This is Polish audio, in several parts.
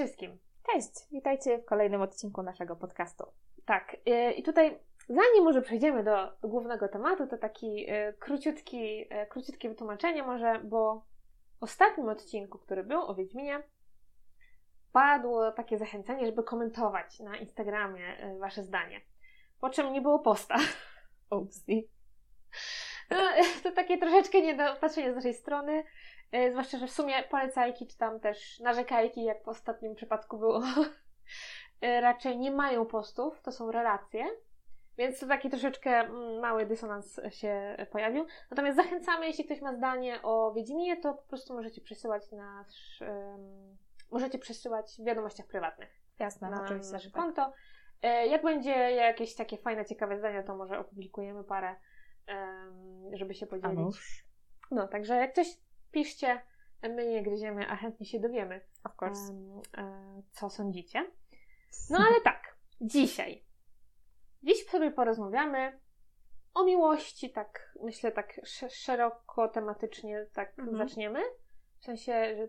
wszystkim. Cześć, witajcie w kolejnym odcinku naszego podcastu. Tak, y, i tutaj zanim może przejdziemy do, głównego tematu, to taki y, króciutki, y, króciutkie wytłumaczenie może, bo w ostatnim odcinku, który był o Wiedźminie, padło takie zachęcenie, żeby komentować na Instagramie wasze zdanie. Po czym nie było posta. Upsi. No, to takie troszeczkę niedopatrzenie z naszej strony. E, zwłaszcza, że w sumie polecajki, czy tam też narzekajki, jak w ostatnim przypadku było, e, raczej nie mają postów, to są relacje. Więc to taki troszeczkę mm, mały dysonans się pojawił. Natomiast zachęcamy, jeśli ktoś ma zdanie o Wiedźminie, to po prostu możecie przesyłać nasz, um, możecie przesyłać w wiadomościach prywatnych. Jasne, na oczywiście. nasze konto. E, jak będzie jakieś takie fajne, ciekawe zdania, to może opublikujemy parę, żeby się podzielić. No, także jak coś piszcie, my nie gryziemy, a chętnie się dowiemy, of course. Um, co sądzicie. No ale tak, dzisiaj. Dziś sobie porozmawiamy o miłości, tak myślę, tak szeroko tematycznie tak mhm. zaczniemy. W sensie, że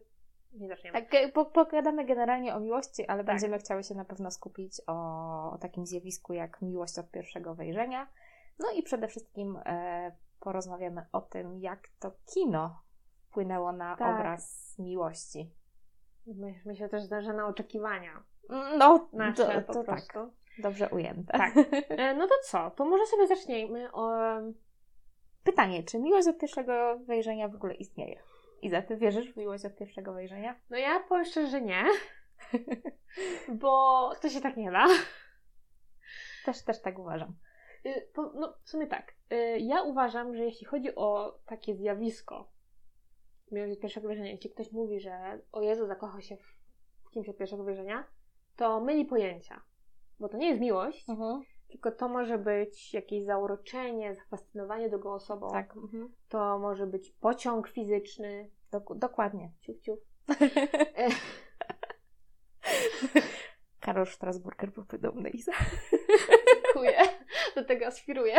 nie zaczniemy. Tak, pogadamy generalnie o miłości, ale tak. będziemy chciały się na pewno skupić o, o, takim zjawisku jak miłość od pierwszego wejrzenia. No i przede wszystkim e, porozmawiamy o tym, jak to kino wpłynęło na tak. obraz miłości. Myślę też, że na oczekiwania. No, nasze to, to tak. Dobrze ujęte. Tak. E, no to co? To może sobie zacznijmy o... Pytanie, czy miłość od pierwszego wejrzenia w ogóle istnieje? Iza, ty wierzysz w miłość od pierwszego wejrzenia? No ja powiem szczerze, że nie. bo to się tak nie da. Też, też tak uważam. Y, no, w sumie tak. Y, ja uważam, że jeśli chodzi o takie zjawisko, miłość od pierwszego wejrzenia, jeśli ktoś mówi, że o Jezu zakocha się w kimś od pierwszego wejrzenia, to myli pojęcia. Bo to nie jest miłość, mhm. tylko to może być jakieś zauroczenie, zafascynowanie drugą osobą. Tak. Mhm. To może być pociąg fizyczny. Dok- dokładnie. Ciuf, ciuf. Karol Strasburger był podobny, Iza. Dziękuję. Do tego aspiruję.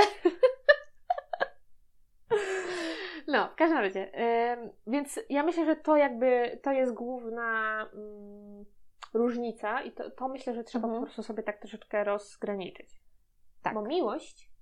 No, w każdym razie. Yy, więc ja myślę, że to jakby to jest główna yy, różnica i to, to myślę, że trzeba mhm. po prostu sobie tak troszeczkę rozgraniczyć. Tak. Bo miłość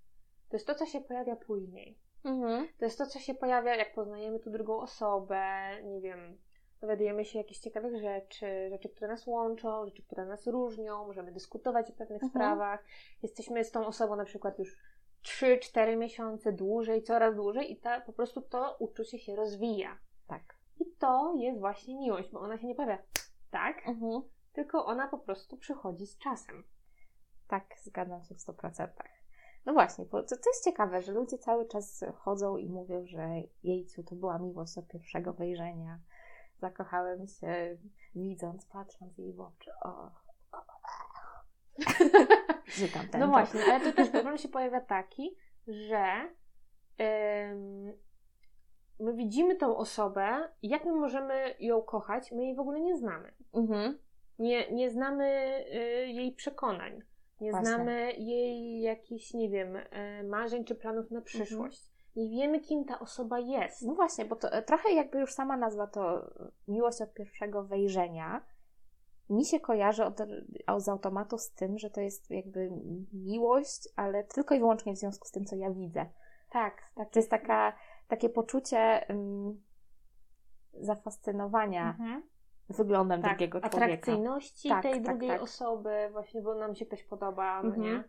to jest to, co się pojawia później. Mhm. To jest to, co się pojawia, jak poznajemy tu drugą osobę, nie wiem, dowiadujemy się jakichś ciekawych rzeczy, rzeczy, które nas łączą, rzeczy, które nas różnią, możemy dyskutować o pewnych mhm. sprawach. Jesteśmy z tą osobą na przykład już 3-4 miesiące dłużej, coraz dłużej i ta, po prostu to uczucie się rozwija. Tak. I to jest właśnie miłość, bo ona się nie pojawia tak, mhm. tylko ona po prostu przychodzi z czasem. Tak, zgadzam się w 100%. No właśnie, bo to, to jest ciekawe, że ludzie cały czas chodzą i mówią, że jejcu, to była miłość od pierwszego wejrzenia. Zakochałem się, widząc, patrząc jej w oczy. O, o, o. No właśnie, ale to też problem się pojawia taki, że ym, my widzimy tą osobę jak my możemy ją kochać, my jej w ogóle nie znamy. Mhm. Nie, nie znamy y, jej przekonań, nie Właśnie. znamy jej jakichś, nie wiem, y, marzeń czy planów na mhm. przyszłość. Mhm. Nie wiemy, kim ta osoba jest. No właśnie, bo to e, trochę jakby już sama nazwa to miłość od pierwszego wejrzenia mi się kojarzy od, z automatu z tym, że to jest jakby miłość, ale tylko i wyłącznie w związku z tym, co ja widzę. Tak. tak to jest taka, takie poczucie um, zafascynowania mhm. wyglądem tak. drugiego człowieka. Atrakcyjności tak, tej tak, drugiej tak. osoby, właśnie, bo nam się ktoś podoba, no mhm. nie?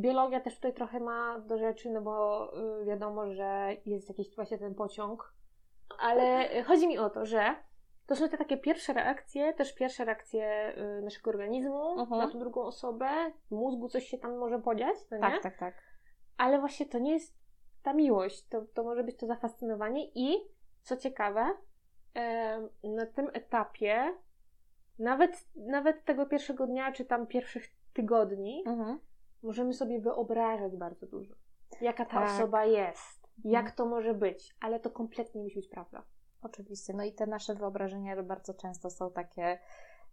Biologia też tutaj trochę ma do rzeczy, no bo y, wiadomo, że jest jakiś właśnie ten pociąg, ale chodzi mi o to, że to są te takie pierwsze reakcje, też pierwsze reakcje y, naszego organizmu uh-huh. na tą drugą osobę, w mózgu coś się tam może podziać, no tak, nie? Tak, tak, Ale właśnie to nie jest ta miłość, to, to może być to zafascynowanie i co ciekawe, na tym etapie nawet, nawet tego pierwszego dnia, czy tam pierwszych tygodni, uh-huh. możemy sobie wyobrażać bardzo dużo. Jaka ta tak. osoba jest, jak mhm. to może być, ale to kompletnie musi być prawda. Oczywiście. No i te nasze wyobrażenia bardzo często są takie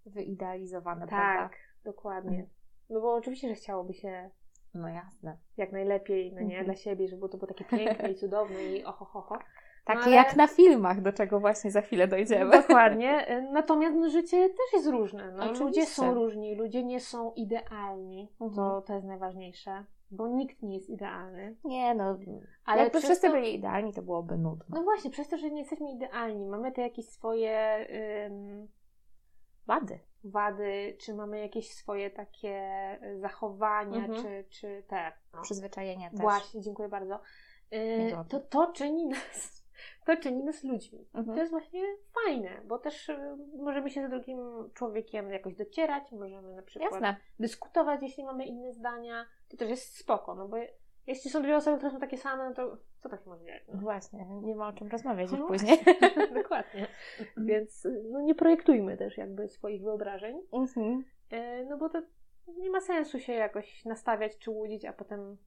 wyidealizowane, tak, prawda? Tak, dokładnie. Mm. No bo oczywiście, że chciałoby się no jasne. Jak najlepiej, no nie, -hmm. dla siebie, żeby to było takie piękne i cudowne i oho, ho, ho. Takie No, ale- jak na filmach, do czego właśnie za chwilę dojdziemy. Dokładnie. Natomiast no, życie też jest różne. No, ludzie są różni, ludzie nie są idealni. To, Mhm. to jest najważniejsze, bo nikt nie jest idealny. Nie no, Ale jakby przez wszyscy to- byli idealni, to byłoby nudno. No właśnie, przez to, że nie jesteśmy idealni, mamy te jakieś swoje ym, Wady. wady, czy mamy jakieś swoje takie y, zachowania, Mhm. czy, czy te. No. Przyzwyczajenia też. Właśnie, dziękuję bardzo. Y, Migotne. to, to czyni nas, to czyni nas ludźmi. Mhm. To jest właśnie fajne, bo też y, możemy się z drugim człowiekiem jakoś docierać, możemy na przykład Jasne. dyskutować, jeśli mamy inne zdania. To też jest spoko, no bo jeśli są dwie osoby, które są takie same, no to co tak się może dziać? No. Właśnie, nie ma o czym rozmawiać już No później. Dokładnie. Więc no, nie projektujmy też jakby swoich wyobrażeń, Mhm. y, no bo to nie ma sensu się jakoś nastawiać czy łudzić, a potem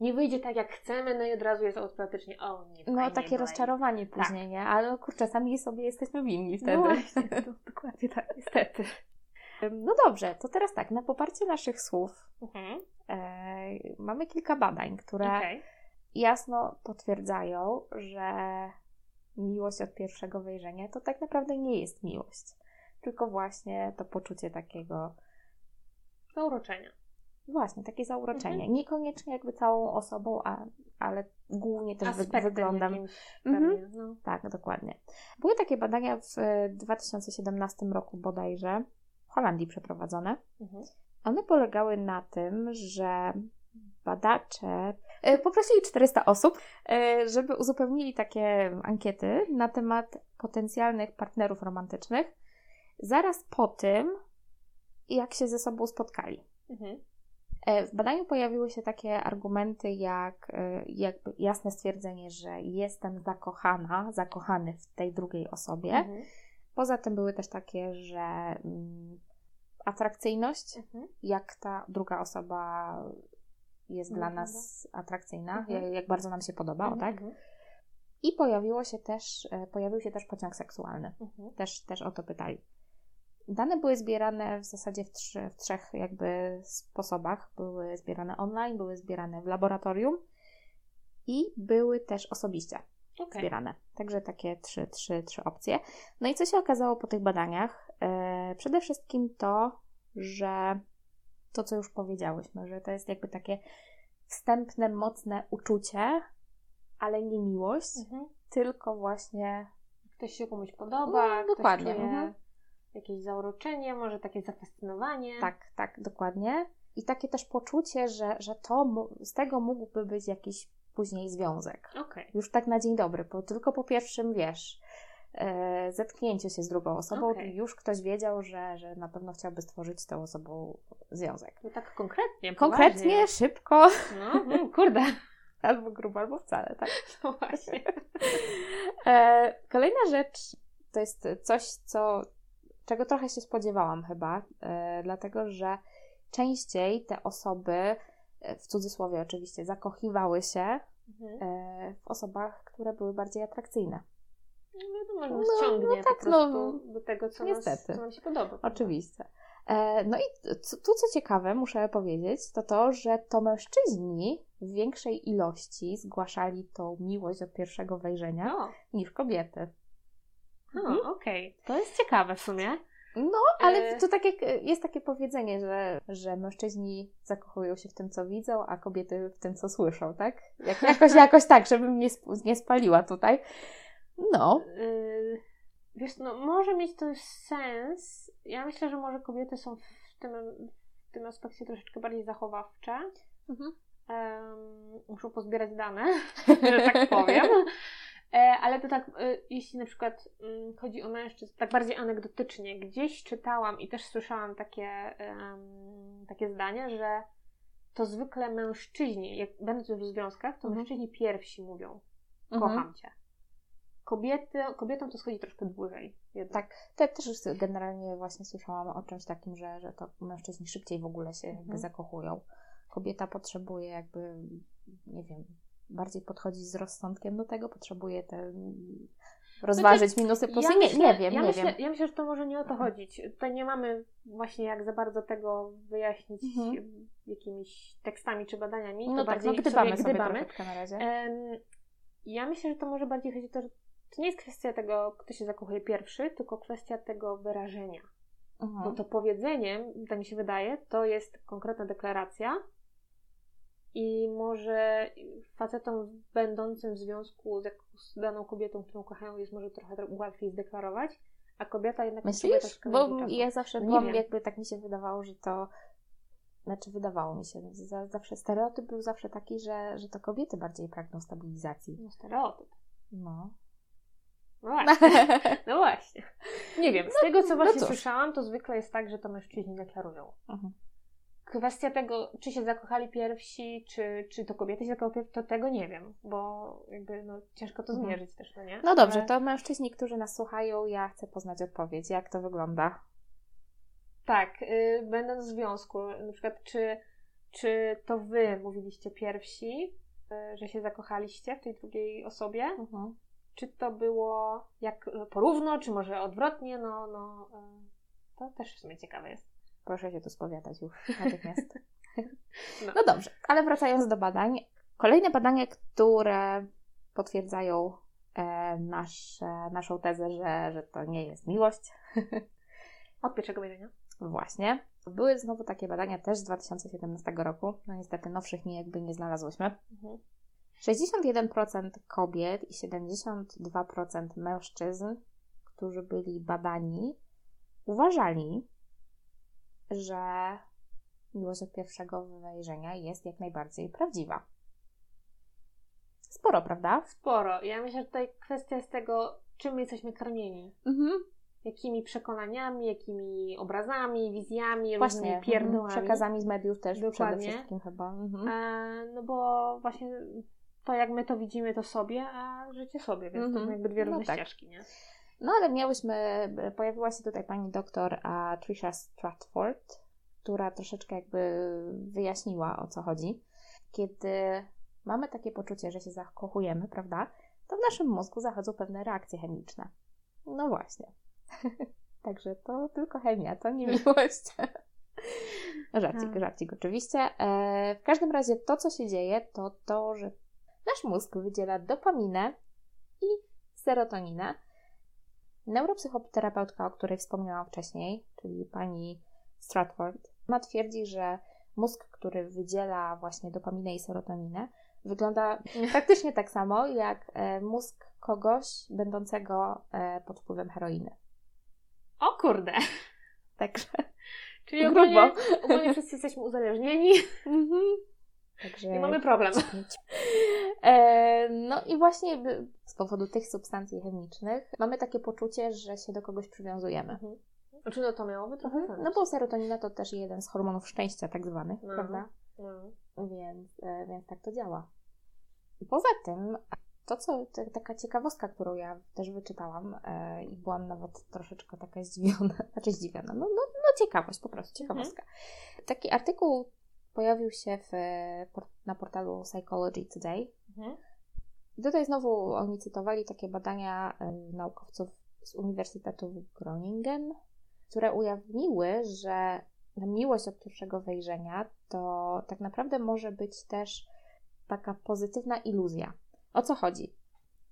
nie wyjdzie tak jak chcemy, no i od razu jest automatycznie o nie No takie i- rozczarowanie później, nie? Ale no, kurczę, sami sobie jesteśmy winni wtedy. No właśnie, to, dokładnie tak, niestety. No dobrze, to teraz tak, na poparcie naszych słów Mhm. E, mamy kilka badań, które Okej. jasno potwierdzają, że miłość od pierwszego wejrzenia to tak naprawdę nie jest miłość, tylko właśnie to poczucie takiego, Zauroczenia. właśnie takie zauroczenie. Mhm. Niekoniecznie jakby całą osobą, a, ale głównie też Aspektem wyglądam. jakimś Mhm. pewnie, no. Tak, dokładnie. Były takie badania w e, 2017 roku bodajże, w Holandii przeprowadzone. Mhm. One polegały na tym, że badacze e, poprosili 400 osób, e, żeby uzupełnili takie ankiety na temat potencjalnych partnerów romantycznych zaraz po tym, jak się ze sobą spotkali. Mhm. E, W badaniu pojawiły się takie argumenty jak jakby jasne stwierdzenie, że jestem zakochana, zakochany w tej drugiej osobie. Mhm. Poza tym były też takie, że mm, atrakcyjność, Mhm. jak ta druga osoba jest dla Wygląda. nas atrakcyjna, Mhm. jak, bardzo nam się podoba, o tak? Mhm. I pojawiło się też, e, pojawił się też pociąg seksualny. Mhm. Też, też o to pytali. Dane były zbierane w zasadzie w, trzy, w trzech jakby sposobach. Były zbierane online, były zbierane w laboratorium i były też osobiście Okej. zbierane. Także takie trzy, trzy, trzy opcje. No i co się okazało po tych badaniach? Przede wszystkim to, że to, co już powiedziałyśmy, że to jest jakby takie wstępne, mocne uczucie, ale nie miłość, Mhm. tylko właśnie Ktoś się komuś podoba, No, dokładnie, mhm. jakieś zauroczenie, może takie zafascynowanie. Tak, tak, dokładnie. I takie też poczucie, że, że to z tego mógłby być jakiś później związek. Okej. Już tak na dzień dobry, bo tylko po pierwszym wiesz, e, zetknięciu się z drugą osobą, Okej. już ktoś wiedział, że, że na pewno chciałby stworzyć z tą osobą związek. To tak konkretnie, Konkretnie, poważnie. szybko, No, mm, kurde. albo grubo, albo wcale, tak. No właśnie. E, kolejna rzecz to jest coś, co, czego trochę się spodziewałam chyba, e, dlatego że częściej te osoby, w cudzysłowie oczywiście, zakochiwały się Mhm. w osobach, które były bardziej atrakcyjne. No wiadomo, że No, nas ciągnie no tak, po prostu no, do tego, co, niestety. Nas, co nam się podoba. Oczywiście. E, No i tu co ciekawe, muszę powiedzieć, to to, że to mężczyźni w większej ilości zgłaszali tą miłość od pierwszego wejrzenia O, niż kobiety. o Mhm. okej. To jest ciekawe w sumie. No, ale E. to tak jak e, jest takie powiedzenie, że, że mężczyźni zakochują się w tym, co widzą, a kobiety w tym, co słyszą, tak? Jak, jakoś, jakoś tak, żebym nie, sp- nie spaliła tutaj. No, Yy, wiesz, no może mieć to sens. Ja myślę, że może kobiety są w tym, w tym aspekcie troszeczkę bardziej zachowawcze. Mhm. Em, muszą pozbierać dane, że tak powiem. E, ale to tak, e, jeśli na przykład mm, chodzi o mężczyzn, tak bardziej anegdotycznie, gdzieś czytałam i też słyszałam takie, em, takie zdanie, że to zwykle mężczyźni, jak będąc w związkach, to Mhm. mężczyźni pierwsi mówią, Mhm. kocham cię. Kobiety, kobietom to schodzi troszkę dłużej. Jednak. Tak, to ja też już generalnie właśnie słyszałam o czymś takim, że, że to mężczyźni szybciej w ogóle się jakby Mhm. zakochują. Kobieta potrzebuje jakby, nie wiem, bardziej podchodzić z rozsądkiem do tego, potrzebuje te rozważyć minusy, plusy. nie, nie wiem, ja nie myślę, wiem. Ja myślę, że to może nie o to chodzić. Tutaj nie mamy właśnie jak za bardzo tego wyjaśnić Mhm. jakimiś tekstami czy badaniami. No to tak, bardziej no gdybamy sobie sobie gdybamy. troszeczkę na razie. Ja myślę, że to może bardziej chodzi o to, że to nie jest kwestia tego, kto się zakochuje pierwszy, tylko kwestia tego wyrażenia. Mhm. Bo to powiedzenie, tak mi się wydaje, to jest konkretna deklaracja i może facetom będącym w związku z, daną kobietą, którą kochają, jest może trochę łatwiej zdeklarować, a kobieta jednak... Myślisz? Bo ja zawsze byłam, jakby tak mi się wydawało, że to znaczy wydawało mi się, zawsze stereotyp był zawsze taki, że, że to kobiety bardziej pragną stabilizacji. No stereotyp. No. No właśnie. No właśnie. Nie wiem, z no, tego co no właśnie no słyszałam, to zwykle jest tak, że to mężczyźni deklarują. Mhm. Kwestia tego, czy się zakochali pierwsi, czy, czy to kobiety się zakochały to tego nie wiem, bo jakby no, ciężko to mhm. zmierzyć mhm. też, no nie? No dobrze, Ale... to mężczyźni, którzy nas słuchają, ja chcę poznać odpowiedź. Jak to wygląda? Tak, yy, będąc w związku, na przykład czy, czy to wy mówiliście pierwsi, yy, że się zakochaliście w tej drugiej osobie, mhm. Czy to było jak porówno, czy może odwrotnie, no, no yy, to też w sumie ciekawe jest. Proszę się tu spowiadać już natychmiast. No. no dobrze, ale wracając do badań. Kolejne badania, które potwierdzają e, nasze, naszą tezę, że, że to nie jest miłość. Od pierwszego wejrzenia. Właśnie. Były znowu takie badania też z 2017 roku. No niestety nowszych nie jakby nie znalazłyśmy. Mhm. 61% kobiet i 72% mężczyzn, którzy byli badani, uważali, że miłość od pierwszego wejrzenia jest jak najbardziej prawdziwa. Sporo, prawda? Sporo. Ja myślę, że tutaj kwestia jest tego, czym jesteśmy karmieni. Mhm jakimi przekonaniami, jakimi obrazami, wizjami, właśnie, różnymi mhm, pierdołami. Przekazami z mediów też Dokładnie. przede wszystkim chyba. Mhm. E, no bo właśnie to jak my to widzimy to sobie, a życie sobie, więc mhm. to są jakby dwie różne no tak. ścieżki, nie? No ale miałyśmy, pojawiła się tutaj pani doktor a Trisha Stratford, która troszeczkę jakby wyjaśniła o co chodzi. Kiedy mamy takie poczucie, że się zakochujemy, prawda, to w naszym mózgu zachodzą pewne reakcje chemiczne. No właśnie. Także to tylko chemia, to nie miłość. żarcik, tak. żarcik oczywiście. E, w każdym razie to, co się dzieje, to to, że nasz mózg wydziela dopaminę i serotoninę. Neuropsychoterapeutka, o której wspomniałam wcześniej, czyli pani Stratford, ona twierdzi, że mózg, który wydziela właśnie dopaminę i serotoninę, wygląda praktycznie tak samo jak e, mózg kogoś będącego e, pod wpływem heroiny. O kurde. Także. Czyli ogólnie, ogólnie wszyscy jesteśmy uzależnieni. Mhm. Także nie mamy problem. E, no i właśnie z powodu tych substancji chemicznych mamy takie poczucie, że się do kogoś przywiązujemy. Mhm. Znaczy no to miałoby trochę mhm. No bo serotonina to też jeden z hormonów szczęścia tak zwanych, no. prawda? No. Więc, e, więc tak to działa. Poza tym to, co taka ciekawostka, którą ja też wyczytałam e, i byłam nawet troszeczkę taka zdziwiona, znaczy zdziwiona, no, no, no ciekawość, po prostu ciekawostka. Mhm. Taki artykuł pojawił się w, na portalu Psychology Today. Mhm. Tutaj znowu oni cytowali takie badania e, naukowców z Uniwersytetu w Groningen, które ujawniły, że miłość od pierwszego wejrzenia to tak naprawdę może być też taka pozytywna iluzja. O co chodzi?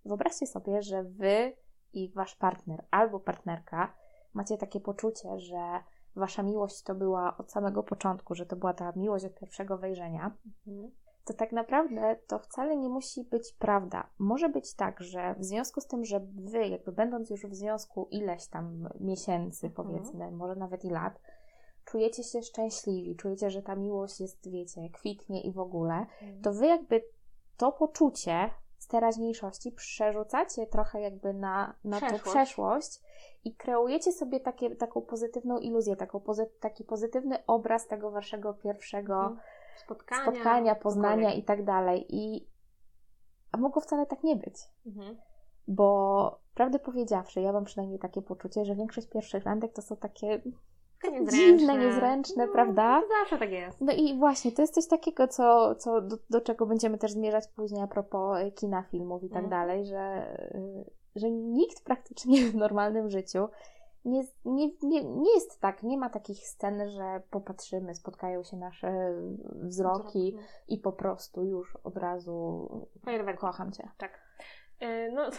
Wyobraźcie sobie, że wy i wasz partner albo partnerka macie takie poczucie, że wasza miłość to była od samego początku, że to była ta miłość od pierwszego wejrzenia. Mhm. To tak naprawdę to wcale nie musi być prawda. Może być tak, że w związku z tym, że wy, jakby będąc już w związku ileś tam miesięcy, mhm. powiedzmy, może nawet i lat, czujecie się szczęśliwi, czujecie, że ta miłość jest, wiecie, kwitnie i w ogóle, mhm. to wy jakby to poczucie z teraźniejszości przerzucacie trochę jakby na, na przeszłość. tą przeszłość i kreujecie sobie takie, taką pozytywną iluzję, taką pozy, taki pozytywny obraz tego waszego pierwszego mhm. Spotkania, spotkania poznania i tak dalej. I a mogło wcale tak nie być. Mhm. Bo prawdę powiedziawszy, ja mam przynajmniej takie poczucie, że większość pierwszych randek to są takie niezręczne. dziwne, niezręczne, no, prawda? Zawsze tak jest. No i właśnie, to jest coś takiego, co, co do, do czego będziemy też zmierzać później a propos kina, filmów i tak mm. dalej, że, y, że nikt praktycznie w normalnym życiu nie, nie, nie, nie jest tak, nie ma takich scen, że popatrzymy, spotkają się nasze wzroki Wzrok, i po prostu już od razu Fajerwerki. kocham Cię. Tak. E, No,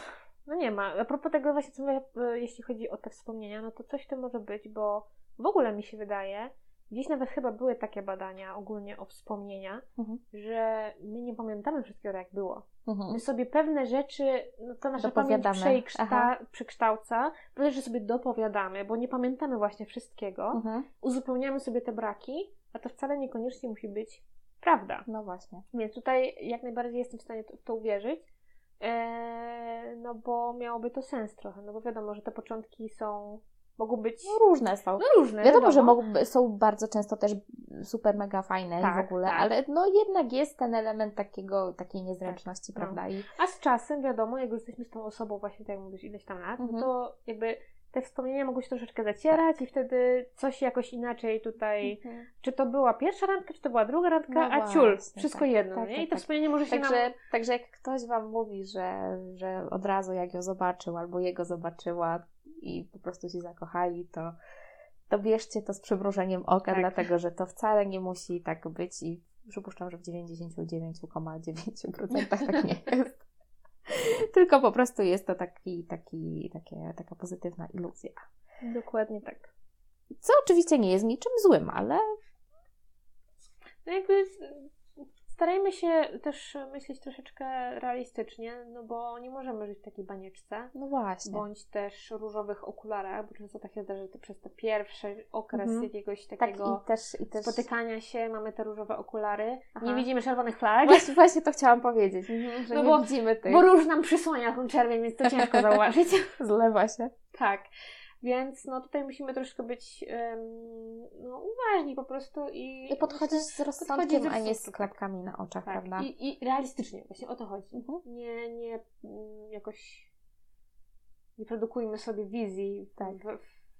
no nie ma. A propos tego właśnie, co mówię, e, jeśli chodzi o te wspomnienia, no to coś w tym może być, bo w ogóle mi się wydaje, gdzieś nawet chyba były takie badania ogólnie o wspomnienia, Mhm. że my nie pamiętamy wszystkiego tak jak było. Mhm. My sobie pewne rzeczy, no to nasza pamięć przekszta- przekształca, pewne rzeczy sobie dopowiadamy, bo nie pamiętamy właśnie wszystkiego, Mhm. uzupełniamy sobie te braki, a to wcale niekoniecznie musi być prawda. No właśnie. Więc tutaj jak najbardziej jestem w stanie to- w to uwierzyć, eee, no bo miałoby to sens trochę, no bo wiadomo, że te początki są, mogą być No różne są. no, różne. Wiadomo, że mogą, są bardzo często też super mega fajne Tak, w ogóle, tak. ale no jednak jest ten element takiego, takiej niezręczności, no. prawda? I A z czasem, wiadomo, jak już jesteśmy z tą osobą właśnie, tak jak mówisz, ileś tam lat, Mhm. no to jakby te wspomnienia mogą się troszeczkę zacierać i wtedy coś jakoś inaczej tutaj, czy to była pierwsza randka, czy to była druga randka, No a ciul, właśnie, wszystko tak, jedno, tak, nie? tak, I to tak. wspomnienie może się Także, nam... także jak ktoś Wam mówi, że, że od razu jak ją zobaczył albo jego zobaczyła i po prostu się zakochali, to, to bierzcie to z przymrużeniem oka, Tak. dlatego że to wcale nie musi tak być i przypuszczam, że w 99,9% tak nie jest. Tylko po prostu jest to taki, taki, takie, taka pozytywna iluzja. Dokładnie tak. Co oczywiście nie jest niczym złym, ale No jakby starajmy się też myśleć troszeczkę realistycznie, no bo nie możemy żyć w takiej banieczce, no właśnie. bądź też różowych okularach, bo często tak się zdarza, że to przez ten pierwszy okres Mhm. jakiegoś tak takiego i też, i też... spotykania się mamy te różowe okulary, Aha. nie widzimy czerwonych flag, Właśnie, właśnie to chciałam powiedzieć, że No nie bo- widzimy tych. bo róż nam przysłania tą czerwień, więc to ciężko zauważyć. Zlewa się. tak. Więc no tutaj musimy troszkę być em, no, uważni po prostu i, I podchodzić z rozsądkiem, podchodzić a nie z klapkami na oczach, tak, prawda? I, I realistycznie, właśnie o to chodzi. Mhm. Nie, nie mm, jakoś nie produkujmy sobie wizji Tak. w,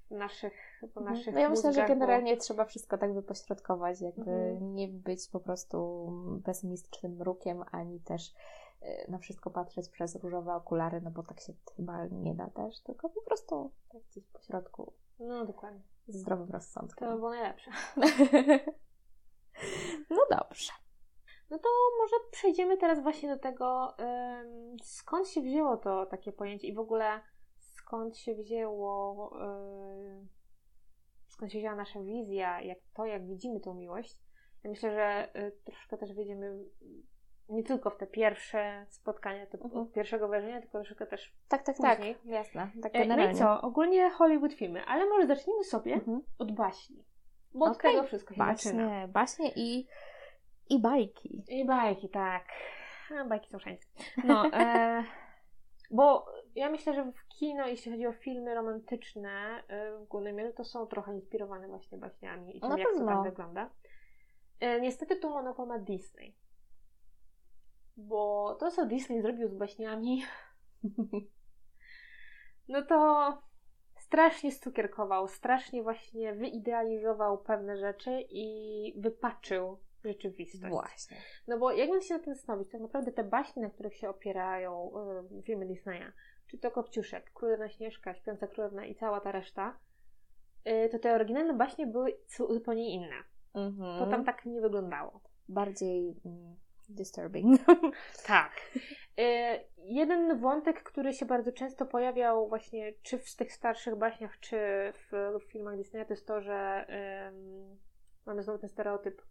w naszych, w Mhm. naszych No ja myślę, że mózgach, bo- generalnie trzeba wszystko tak wypośrodkować, jakby Mhm. nie być po prostu pesymistycznym mrukiem, ani też na wszystko patrzeć przez różowe okulary, no bo tak się chyba nie da też, tylko po prostu tak gdzieś po środku No dokładnie. z zdrowym To by rozsądkiem. było najlepsze. no dobrze. No to może przejdziemy teraz właśnie do tego, skąd się wzięło to takie pojęcie i w ogóle skąd się wzięło, skąd się wzięła nasza wizja, jak to, jak widzimy tą miłość. Ja myślę, że y, troszkę też wejdziemy nie tylko w te pierwsze spotkania, te Mhm. od pierwszego wrażenia, tylko troszkę też Tak, tak, Później. tak. Jasne. Tak E, No generalnie. i co? Ogólnie Hollywood filmy, ale może zacznijmy sobie Mhm. od baśni. Bo od Okej. tego wszystko się zaczyna. Baśnie, baśnie i, i bajki. I bajki, tak. A, bajki są wszędzie. No, e, bo ja myślę, że w kino, jeśli chodzi o filmy romantyczne e, w głównym mierze, to są trochę inspirowane właśnie baśniami i tym, Na jak to tak wygląda. E, niestety tu monopol ma Disney. Bo to, co Disney zrobił z baśniami, no to strasznie stukierkował, strasznie właśnie wyidealizował pewne rzeczy i wypaczył rzeczywistość. Właśnie. No bo jakbym się na tym zastanowić, tak naprawdę te baśnie, na których się opierają y, filmy Disneya, czy to Kopciuszek, Królewna Śnieżka, Śpiąca Królewna i cała ta reszta, y, to te oryginalne baśnie były zu- zupełnie inne. Mhm. To tam tak nie wyglądało. Bardziej mm, disturbing. Tak. Y, jeden wątek, który się bardzo często pojawiał właśnie czy w tych starszych baśniach, czy w, w filmach Disneya, to jest to, że ym, mamy znowu ten stereotyp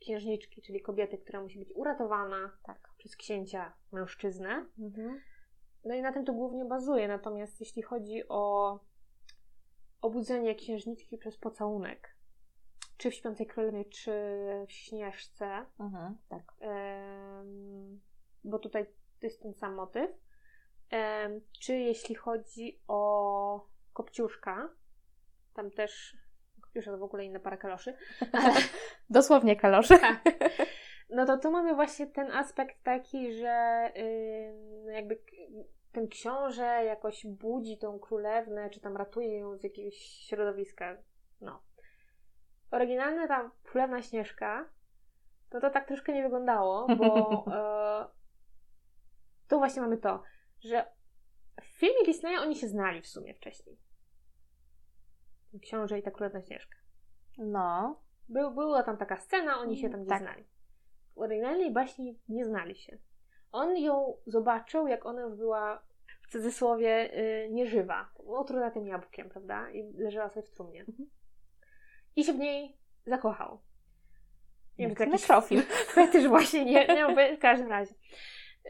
księżniczki, czyli kobiety, która musi być uratowana tak. przez księcia mężczyznę. Mhm. No i na tym to głównie bazuje. Natomiast jeśli chodzi o obudzenie księżniczki przez pocałunek, czy w Śpiącej Królowie, czy w Śnieżce, Mhm. Tak. bo tutaj to jest ten sam motyw, czy jeśli chodzi o Kopciuszka, tam też Kopciuszek to w ogóle inna para kaloszy, ale Dosłownie kalosze. tak. No to tu mamy właśnie ten aspekt taki, że jakby ten książę jakoś budzi tą królewnę, czy tam ratuje ją z jakiegoś środowiska. No. Oryginalna tam królewna Śnieżka, to to tak troszkę nie wyglądało, bo e, tu właśnie mamy to, że w filmie Disneya oni się znali w sumie wcześniej. książę i ta królewna Śnieżka. No. Był, była tam taka scena, oni się tam nie Tak. znali. W oryginalnej baśni nie znali się. On ją zobaczył, jak ona już była w cudzysłowie y, nieżywa. Otruta tym jabłkiem, prawda? I leżała sobie w trumnie. Mhm. I się w niej zakochał. Nie wiem, to jakiś nekrofil. fetysz właśnie, nie, nie w każdym razie.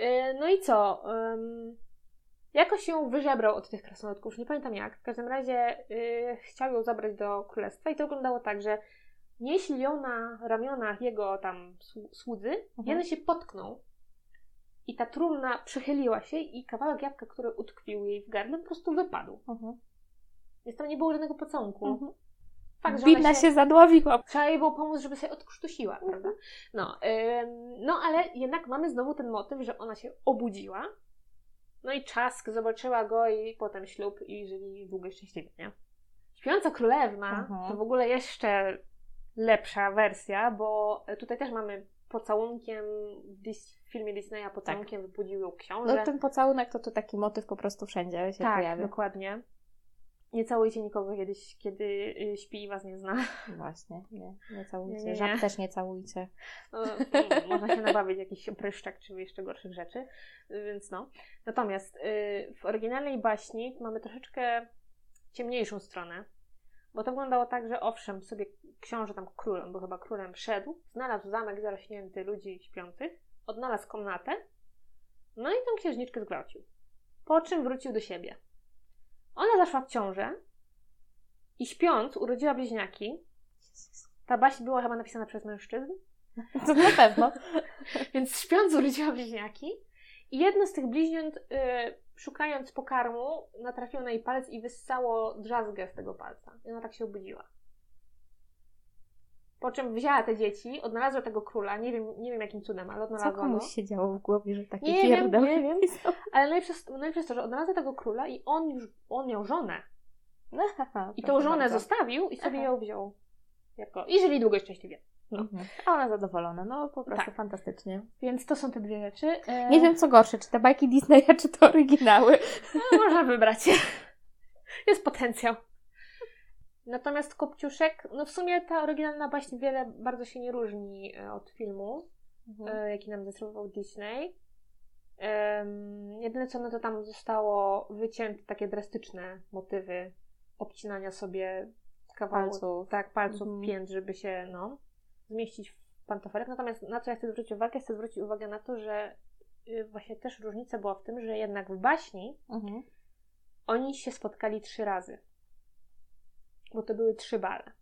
Y, No i co? Jakoś ją wyżebrał od tych krasnoludków, nie pamiętam jak. W każdym razie y, chciał ją zabrać do królestwa i to wyglądało tak, że nieśli ją na ramionach jego tam słu- słudzy, jeden się potknął i ta trumna przychyliła się i kawałek jabłka, który utkwił jej w gardle, po prostu wypadł. Mhm. Więc tam nie było żadnego pocałunku. Mhm. Fakt, Bidna ona się zadławiła. Trzeba jej było pomóc, żeby sobie odkrztusiła, prawda? No, ym, no, ale jednak mamy znowu ten motyw, że ona się obudziła. No i czask zobaczyła go i potem ślub i żyli długo i szczęśliwie, nie? Śpiąca królewna Mhm. to w ogóle jeszcze lepsza wersja, bo tutaj też mamy pocałunkiem w, filmie Disneya pocałunkiem wybudził ją książę. No ten pocałunek to tu taki motyw po prostu wszędzie się tak, pojawia. dokładnie. Nie całujcie nikogo kiedyś, kiedy y, śpi i was nie zna. Właśnie, nie, nie całujcie. Nie, nie. Żab też nie całujcie. No, można się nabawić jakiś pryszczak czy jeszcze gorszych rzeczy, y, więc no. Natomiast y, w oryginalnej baśni mamy troszeczkę ciemniejszą stronę, bo to wyglądało tak, że owszem, sobie książę tam król, on był chyba królem, szedł, znalazł zamek zarośnięty ludzi śpiących, odnalazł komnatę, no i tą księżniczkę zgwałcił. Po czym wrócił do siebie. Ona zaszła w ciążę i śpiąc urodziła bliźniaki. Ta baśń była chyba napisana przez mężczyzn, To na pewno. więc śpiąc urodziła bliźniaki i jedno z tych bliźniąt, y, szukając pokarmu, natrafiło na jej palec i wyssało drzazgę z tego palca. I ona tak się obudziła. Po czym wzięła te dzieci, odnalazła tego króla, nie wiem, nie wiem jakim cudem, ale Co odnalazła go. komuś się działo w głowie, że takie Nie wiem, pierdoły nie wiem. są? Ale najlepsze, jest- najlepsze jest to, że odnalazła tego króla i on już, on miał żonę. No, I tą żonę bardzo. zostawił i sobie Aha. ją wziął. Jako, I żyli długo i szczęśliwie. No. Mhm. A ona zadowolona, no po prostu Tak. fantastycznie. Więc to są te dwie rzeczy. E, Nie wiem co gorsze, czy te bajki Disneya, czy to oryginały. No, można wybrać. Jest potencjał. Natomiast Kopciuszek, no w sumie ta oryginalna baśń wiele bardzo się nie różni e, od filmu, e, jaki nam zaserwował Disney. Em, jedyne co, no to tam zostało wycięte takie drastyczne motywy obcinania sobie kawałków, Palców. tak, palców, Mhm. pięt, żeby się, no, zmieścić w pantofelek. Natomiast na co ja chcę zwrócić uwagę? Chcę zwrócić uwagę na to, że y, właśnie też różnica była w tym, że jednak w baśni Mhm. oni się spotkali trzy razy. Bo to były trzy bale.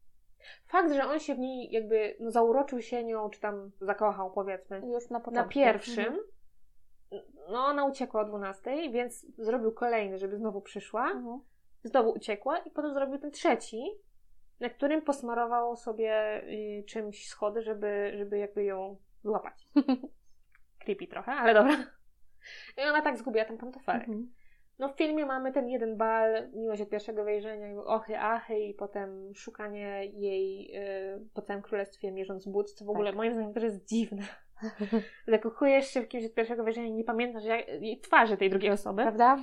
Fakt, że on się w niej jakby no, zauroczył się nią, czy tam zakochał, powiedzmy, Już na na początku. pierwszym, Mhm. no ona uciekła o 12, więc zrobił kolejny, żeby znowu przyszła. Mhm. Znowu uciekła i potem zrobił ten trzeci, na którym posmarował sobie y, czymś schody, żeby, żeby jakby ją złapać. Creepy trochę, ale dobra. I ona tak zgubiła ten pantofelek. Mhm. No w filmie mamy ten jeden bal, miłość od pierwszego wejrzenia, ochy, achy i potem szukanie jej y, po całym królestwie mierząc but, co w ogóle Tak. moim zdaniem też jest dziwne. Zakochujesz się w kimś od pierwszego wejrzenia i nie pamiętasz jak, jej twarzy tej drugiej osoby. Prawda?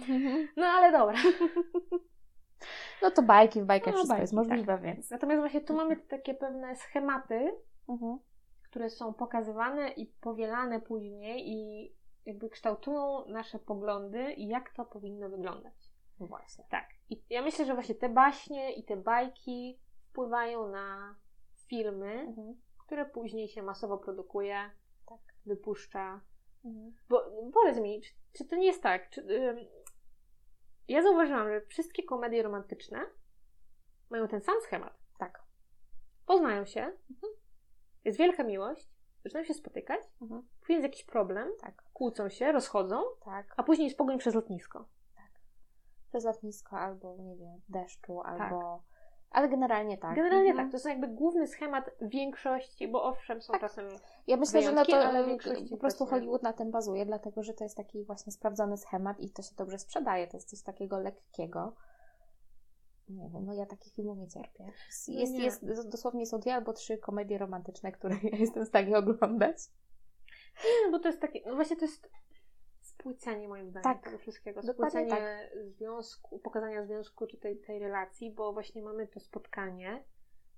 No ale dobra. No to bajki, w bajkach No, wszystko bajki, jest możliwe, więc. Natomiast właśnie tu mamy takie pewne schematy, Mhm. które są pokazywane i powielane później i jakby kształtują nasze poglądy i jak to powinno wyglądać. Właśnie. Tak. I ja myślę, że właśnie te baśnie i te bajki wpływają na filmy, Mhm. które później się masowo produkuje, Tak. wypuszcza. Mhm. Bo powiedz mi, czy, czy to nie jest tak? Czy, ym, ja zauważyłam, że wszystkie komedie romantyczne mają ten sam schemat. Tak. Poznają się, jest wielka miłość, zaczynają się spotykać, Mhm. później jest jakiś problem, Tak. kłócą się, rozchodzą, Tak. a później jest pogoń przez lotnisko. Przez lotnisko albo, nie wiem, deszczu, Tak. albo... Ale generalnie tak. Generalnie Mhm. tak, to jest jakby główny schemat większości, bo owszem, są Tak. czasem Ja myślę, że wyjątki, to ale w większości po prostu tak. Hollywood na tym bazuje, dlatego że to jest taki właśnie sprawdzony schemat i to się dobrze sprzedaje. To jest coś takiego lekkiego. Nie wiem, no ja takich filmów nie cierpię. Jest, No jest, nie. jest, dosłownie są dwie albo trzy komedie romantyczne, które ja jestem w stanie oglądać. Nie, no bo to jest takie, no właśnie to jest spłycenie moim zdaniem Tak, tego wszystkiego. Spłycenie związku, pokazania związku czy tej, tej relacji, bo właśnie mamy to spotkanie,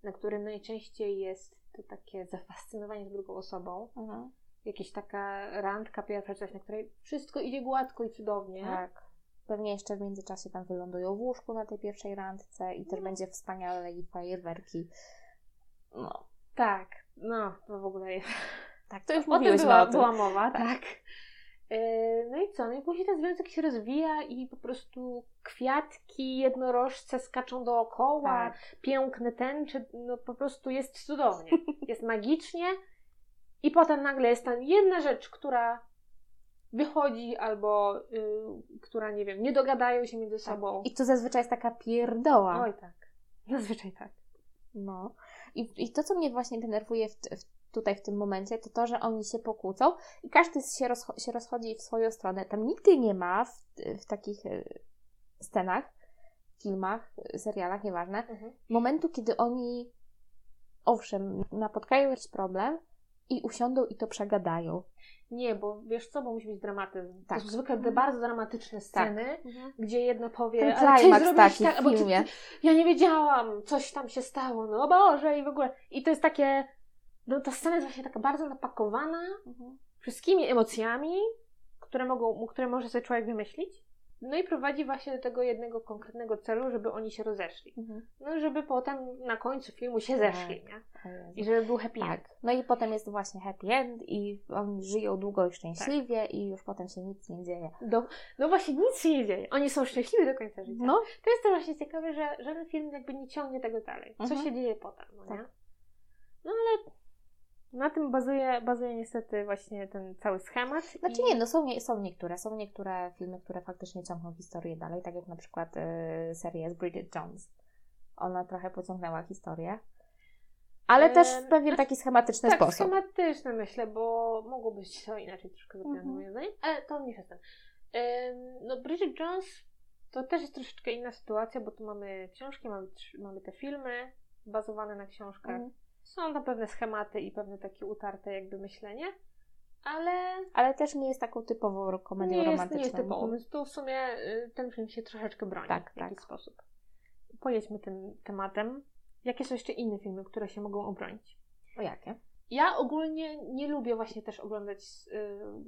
na którym najczęściej jest to takie zafascynowanie drugą osobą. Mhm. Jakaś taka randka pierwsza, na której wszystko idzie gładko i cudownie. Tak. Pewnie jeszcze w międzyczasie tam wylądują w łóżku na tej pierwszej randce i też No. będzie wspaniale i fajerwerki. No, Tak, no to w ogóle jest. tak, to już mówiłyśmy była, o tym. była mowa, tak. E, No i co? No i później ten związek się rozwija i po prostu kwiatki, jednorożce skaczą dookoła, Tak. piękne tęcze, no po prostu jest cudownie. Jest magicznie i potem nagle jest ta jedna rzecz, która wychodzi albo y, która, nie wiem, nie dogadają się między sobą. I to zazwyczaj jest taka pierdoła. Oj tak, zazwyczaj tak. No. I, I to, co mnie właśnie denerwuje w, w, tutaj w tym momencie, to to, że oni się pokłócą i każdy się, rozcho- się rozchodzi w swoją stronę. Tam nigdy nie ma w, w takich e, scenach, filmach, e, serialach, nieważne, momentu, kiedy oni, owszem, napotkają jakiś problem i usiądą i to przegadają. Nie, bo wiesz co, bo musi być dramatyzm. Tak. To są zwykle te bardzo dramatyczne sceny, gdzie jedno powie, Ten ale ty zrobiłeś taki tak, ty, ty, ja nie wiedziałam, coś tam się stało, no Boże i w ogóle. I to jest takie, no ta scena jest właśnie taka bardzo napakowana wszystkimi emocjami, które, mogą, które może sobie człowiek wymyślić. No i prowadzi właśnie do tego jednego konkretnego celu, żeby oni się rozeszli. Mhm. No żeby potem na końcu filmu się Tak. zeszli, nie? I żeby był happy Tak. end. No i potem jest właśnie happy end i oni żyją długo i szczęśliwie i już potem się nic nie dzieje. Do, no właśnie nic się nie dzieje. Oni są szczęśliwi do końca życia. No, To jest też właśnie ciekawe, że żaden film jakby nie ciągnie tego dalej. Co Mhm. się dzieje potem, no nie? Tak. No ale na tym bazuje, bazuje niestety właśnie ten cały schemat. Znaczy i... nie, no są, nie, są niektóre, są niektóre filmy, które faktycznie ciągną historię dalej, tak jak na przykład y, seria z Bridget Jones. Ona trochę pociągnęła historię, ale też w pewien znaczy- taki schematyczny tak, sposób. schematyczne myślę, bo mogło być to inaczej troszkę zrobione Mhm. moim zdaniem, ale to nie jestem. No Bridget Jones to też jest troszeczkę inna sytuacja, bo tu mamy książki, mamy, mamy te filmy bazowane na książkach. Mhm. Są tam pewne schematy i pewne takie utarte jakby myślenie, ale Ale też nie jest taką typową komedią nie jest, romantyczną. nie jest typową, więc tu w sumie y, ten film się troszeczkę broni Tak, w jakiś tak. sposób. Pojedźmy tym tematem. Jakie są jeszcze inne filmy, które się mogą obronić? O jakie? Ja ogólnie nie lubię właśnie też oglądać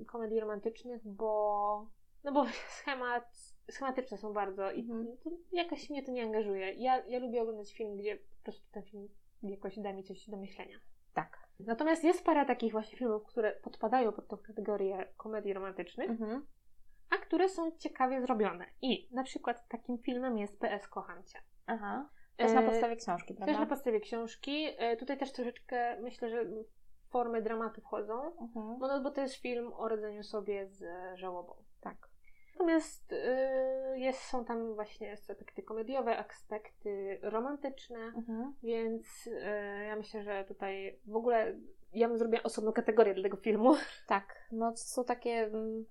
y, komedii romantycznych, bo no bo schemat, schematyczne są bardzo i Mhm. to jakoś mnie to nie angażuje. Ja, ja lubię oglądać film, gdzie po prostu ten film jakoś da mi coś do myślenia. Tak. Natomiast jest parę takich właśnie filmów, które podpadają pod tą kategorię komedii romantycznych, Mhm. a które są ciekawie zrobione. I na przykład takim filmem jest PS Kocham Cię. Aha. Też na E, podstawie książki, prawda? Też na podstawie książki. E, Tutaj też troszeczkę myślę, że formy dramatu wchodzą. Mhm. No, no bo to jest film o radzeniu sobie z e, żałobą. Natomiast y, jest, są tam właśnie aspekty komediowe, aspekty romantyczne, Mhm. więc y, ja myślę, że tutaj w ogóle ja bym zrobiła osobną kategorię dla tego filmu. Tak, no są takie. mm,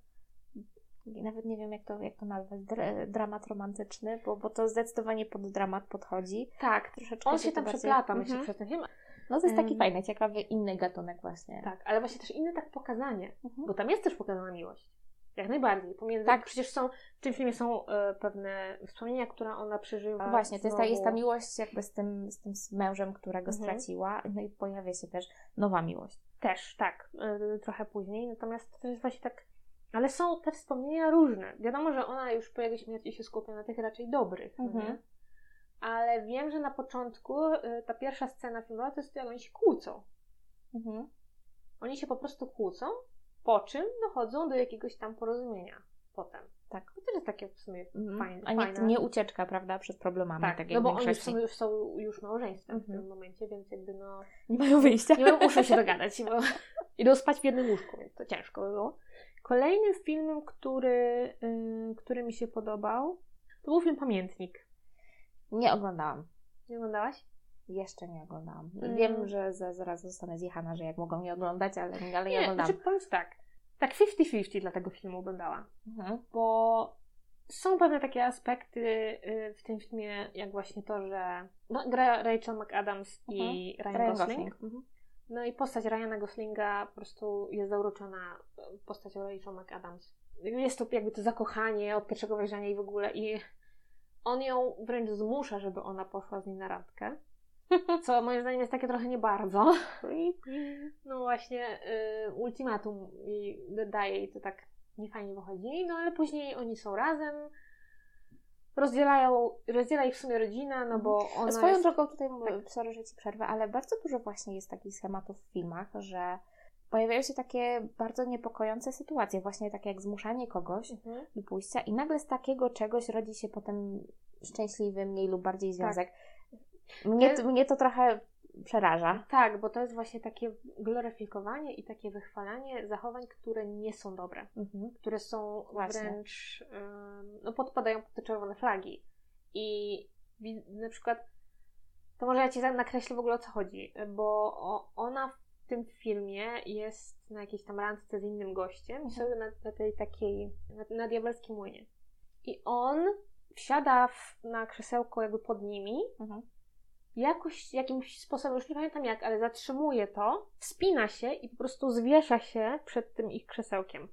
Nawet nie wiem, jak to, jak to nazwać, dr- dramat romantyczny, bo, bo to zdecydowanie pod dramat podchodzi. Tak, Troszeczkę on się tam bardziej- przeplata, myślę, Mhm. przez ten film. No to jest taki Em. fajny, ciekawy, inny gatunek właśnie. Tak, ale właśnie też inne tak pokazanie, Mhm. bo tam jest też pokazana miłość. Jak najbardziej. Pomiędzy, Tak. Przecież są, w tym filmie są e, pewne wspomnienia, które ona przeżywa. Właśnie, to jest ta, jest ta miłość jakby z tym, z tym mężem, którego Mhm. straciła, no i pojawia się też nowa miłość. Też, tak, y, trochę później. Natomiast to jest właśnie tak. Ale są te wspomnienia różne. Wiadomo, że ona już po jakiejś śmierci się skupia na tych raczej dobrych, no Mhm. nie? Ale wiem, że na początku y, ta pierwsza scena filmowa to jest to, jak oni się kłócą. Mhm. Oni się po prostu kłócą, po czym dochodzą do jakiegoś tam porozumienia potem. Tak. To też jest takie w sumie Mhm. fajne. A nie, nie ucieczka, prawda, przed problemami, tak, tak, no bo oni są, już są już małżeństwem w Mhm. tym momencie, więc jakby no... Nie mają wyjścia. Nie muszą się dogadać, bo idą spać w jednym łóżku, więc to ciężko by było. Kolejnym filmem, który, y, który mi się podobał, to był film Pamiętnik. Nie oglądałam. Nie oglądałaś? Jeszcze nie oglądałam. Mm. Wiem, że za, zaraz zostanę zjechana, że jak mogą nie oglądać, ale, ale nie, Nie, oglądam. znaczy powiem tak. Tak 50-50 dla tego filmu bym dała. Mhm. Bo są pewne takie aspekty y, w tym filmie, jak właśnie to, że no, gra Rachel McAdams i Ryan, Ryan Gosling. Gosling. Mhm. No i postać Ryana Goslinga po prostu jest zauroczona postacią Rachel McAdams. jest to jakby to zakochanie od pierwszego wejrzenia i w ogóle i on ją wręcz zmusza, żeby ona poszła z nim na randkę. Co moim zdaniem jest takie trochę nie bardzo. No właśnie, y, ultimatum i daje jej to tak niefajnie wychodzi, no ale później oni są razem, rozdzielają, rozdziela ich w sumie rodzina, no bo ona Swoją jest... drogą tutaj, tak. sorry, że Ci przerwę, ale bardzo dużo właśnie jest takich schematów w filmach, że pojawiają się takie bardzo niepokojące sytuacje, właśnie takie jak zmuszanie kogoś mhm. do pójścia i nagle z takiego czegoś rodzi się potem szczęśliwy, mniej lub bardziej związek. Tak. Mnie, to, mnie to trochę przeraża. Tak, bo to jest właśnie takie gloryfikowanie i takie wychwalanie zachowań, które nie są dobre, mhm. które są właśnie. wręcz, no podpadają pod te czerwone flagi. I na przykład, to może ja Ci nakreślę w ogóle o co chodzi, bo ona w tym filmie jest na jakiejś tam randce z innym gościem i mhm. sobie na, na, tej takiej, na, na diabelskim młynie. I on wsiada w, na krzesełko jakby pod nimi mhm jakoś, jakimś sposobem, już nie pamiętam jak, ale zatrzymuje to, wspina się i po prostu zwiesza się przed tym ich krzesełkiem.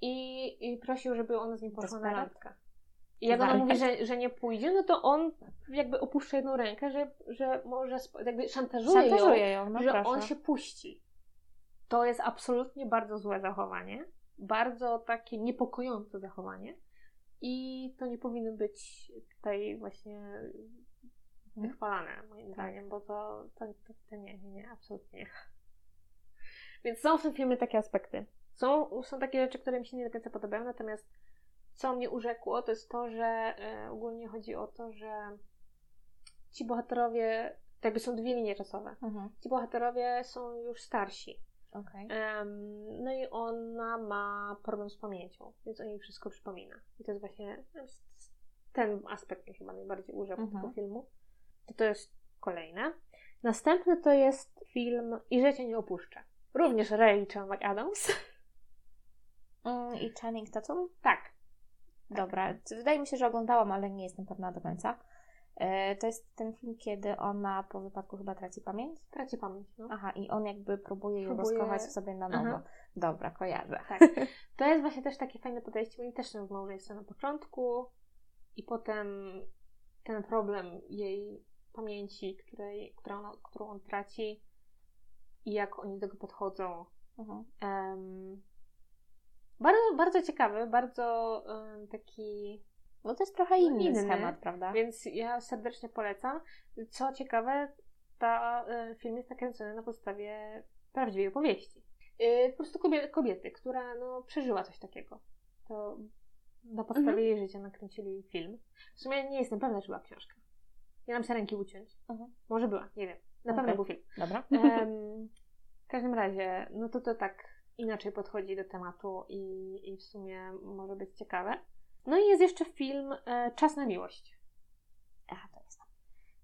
I, i prosił, żeby ona z nim poszła na randkę. I jak ona mówi, że, że nie pójdzie, no to on jakby opuszcza jedną rękę, że, że może jakby szantażuje, szantażuje ją, ją no że proszę. on się puści. To jest absolutnie bardzo złe zachowanie. Bardzo takie niepokojące zachowanie. I to nie powinno być tutaj właśnie. Wychwalane, moim tak. zdaniem, bo to, to, to, to, nie, nie, nie, absolutnie nie. Więc są w tym filmie takie aspekty. Są, są takie rzeczy, które mi się nie do końca podobają, natomiast co mnie urzekło, to jest to, że e, ogólnie chodzi o to, że ci bohaterowie, to jakby są dwie linie czasowe. Mhm. Ci bohaterowie są już starsi. Okay. Um, no i ona ma problem z pamięcią, więc o niej wszystko przypomina. I to jest właśnie ten aspekt mnie chyba najbardziej urzekł mhm. tego filmu to to jest kolejne. Następny to jest film I życie nie opuszczę. Również Rachel McAdams. Mm, I Channing Tatum? Tak. Dobra. Wydaje mi się, że oglądałam, ale nie jestem pewna do końca. E, to jest ten film, kiedy ona po wypadku chyba traci pamięć? Traci pamięć, no. Aha, i on jakby próbuje ją próbuje... rozkochać w sobie na nowo. Aha. Dobra, kojarzę. Tak. To jest właśnie też takie fajne podejście, bo oni też są w małżeństwie na początku i potem ten problem jej pamięci, której, którą, on, którą on traci i jak oni do tego podchodzą. Mhm. Um, bardzo, bardzo ciekawy, bardzo um, taki. No to jest trochę no, inny, inny schemat, prawda? Więc ja serdecznie polecam. Co ciekawe, ta y, film jest nakręcony na podstawie prawdziwej opowieści. Y, po prostu kobiety, kobiety, która no, przeżyła coś takiego. To na podstawie mhm. jej życia nakręcili film. W sumie nie jestem pewna, czy była książka. Nie nam się ręki uciąć. Mhm. Może była, nie wiem. Na pewno okay. był film. Dobra. Um, w każdym razie, no to to tak inaczej podchodzi do tematu i, i w sumie może być ciekawe. No i jest jeszcze film e, Czas na miłość. Aha, to jest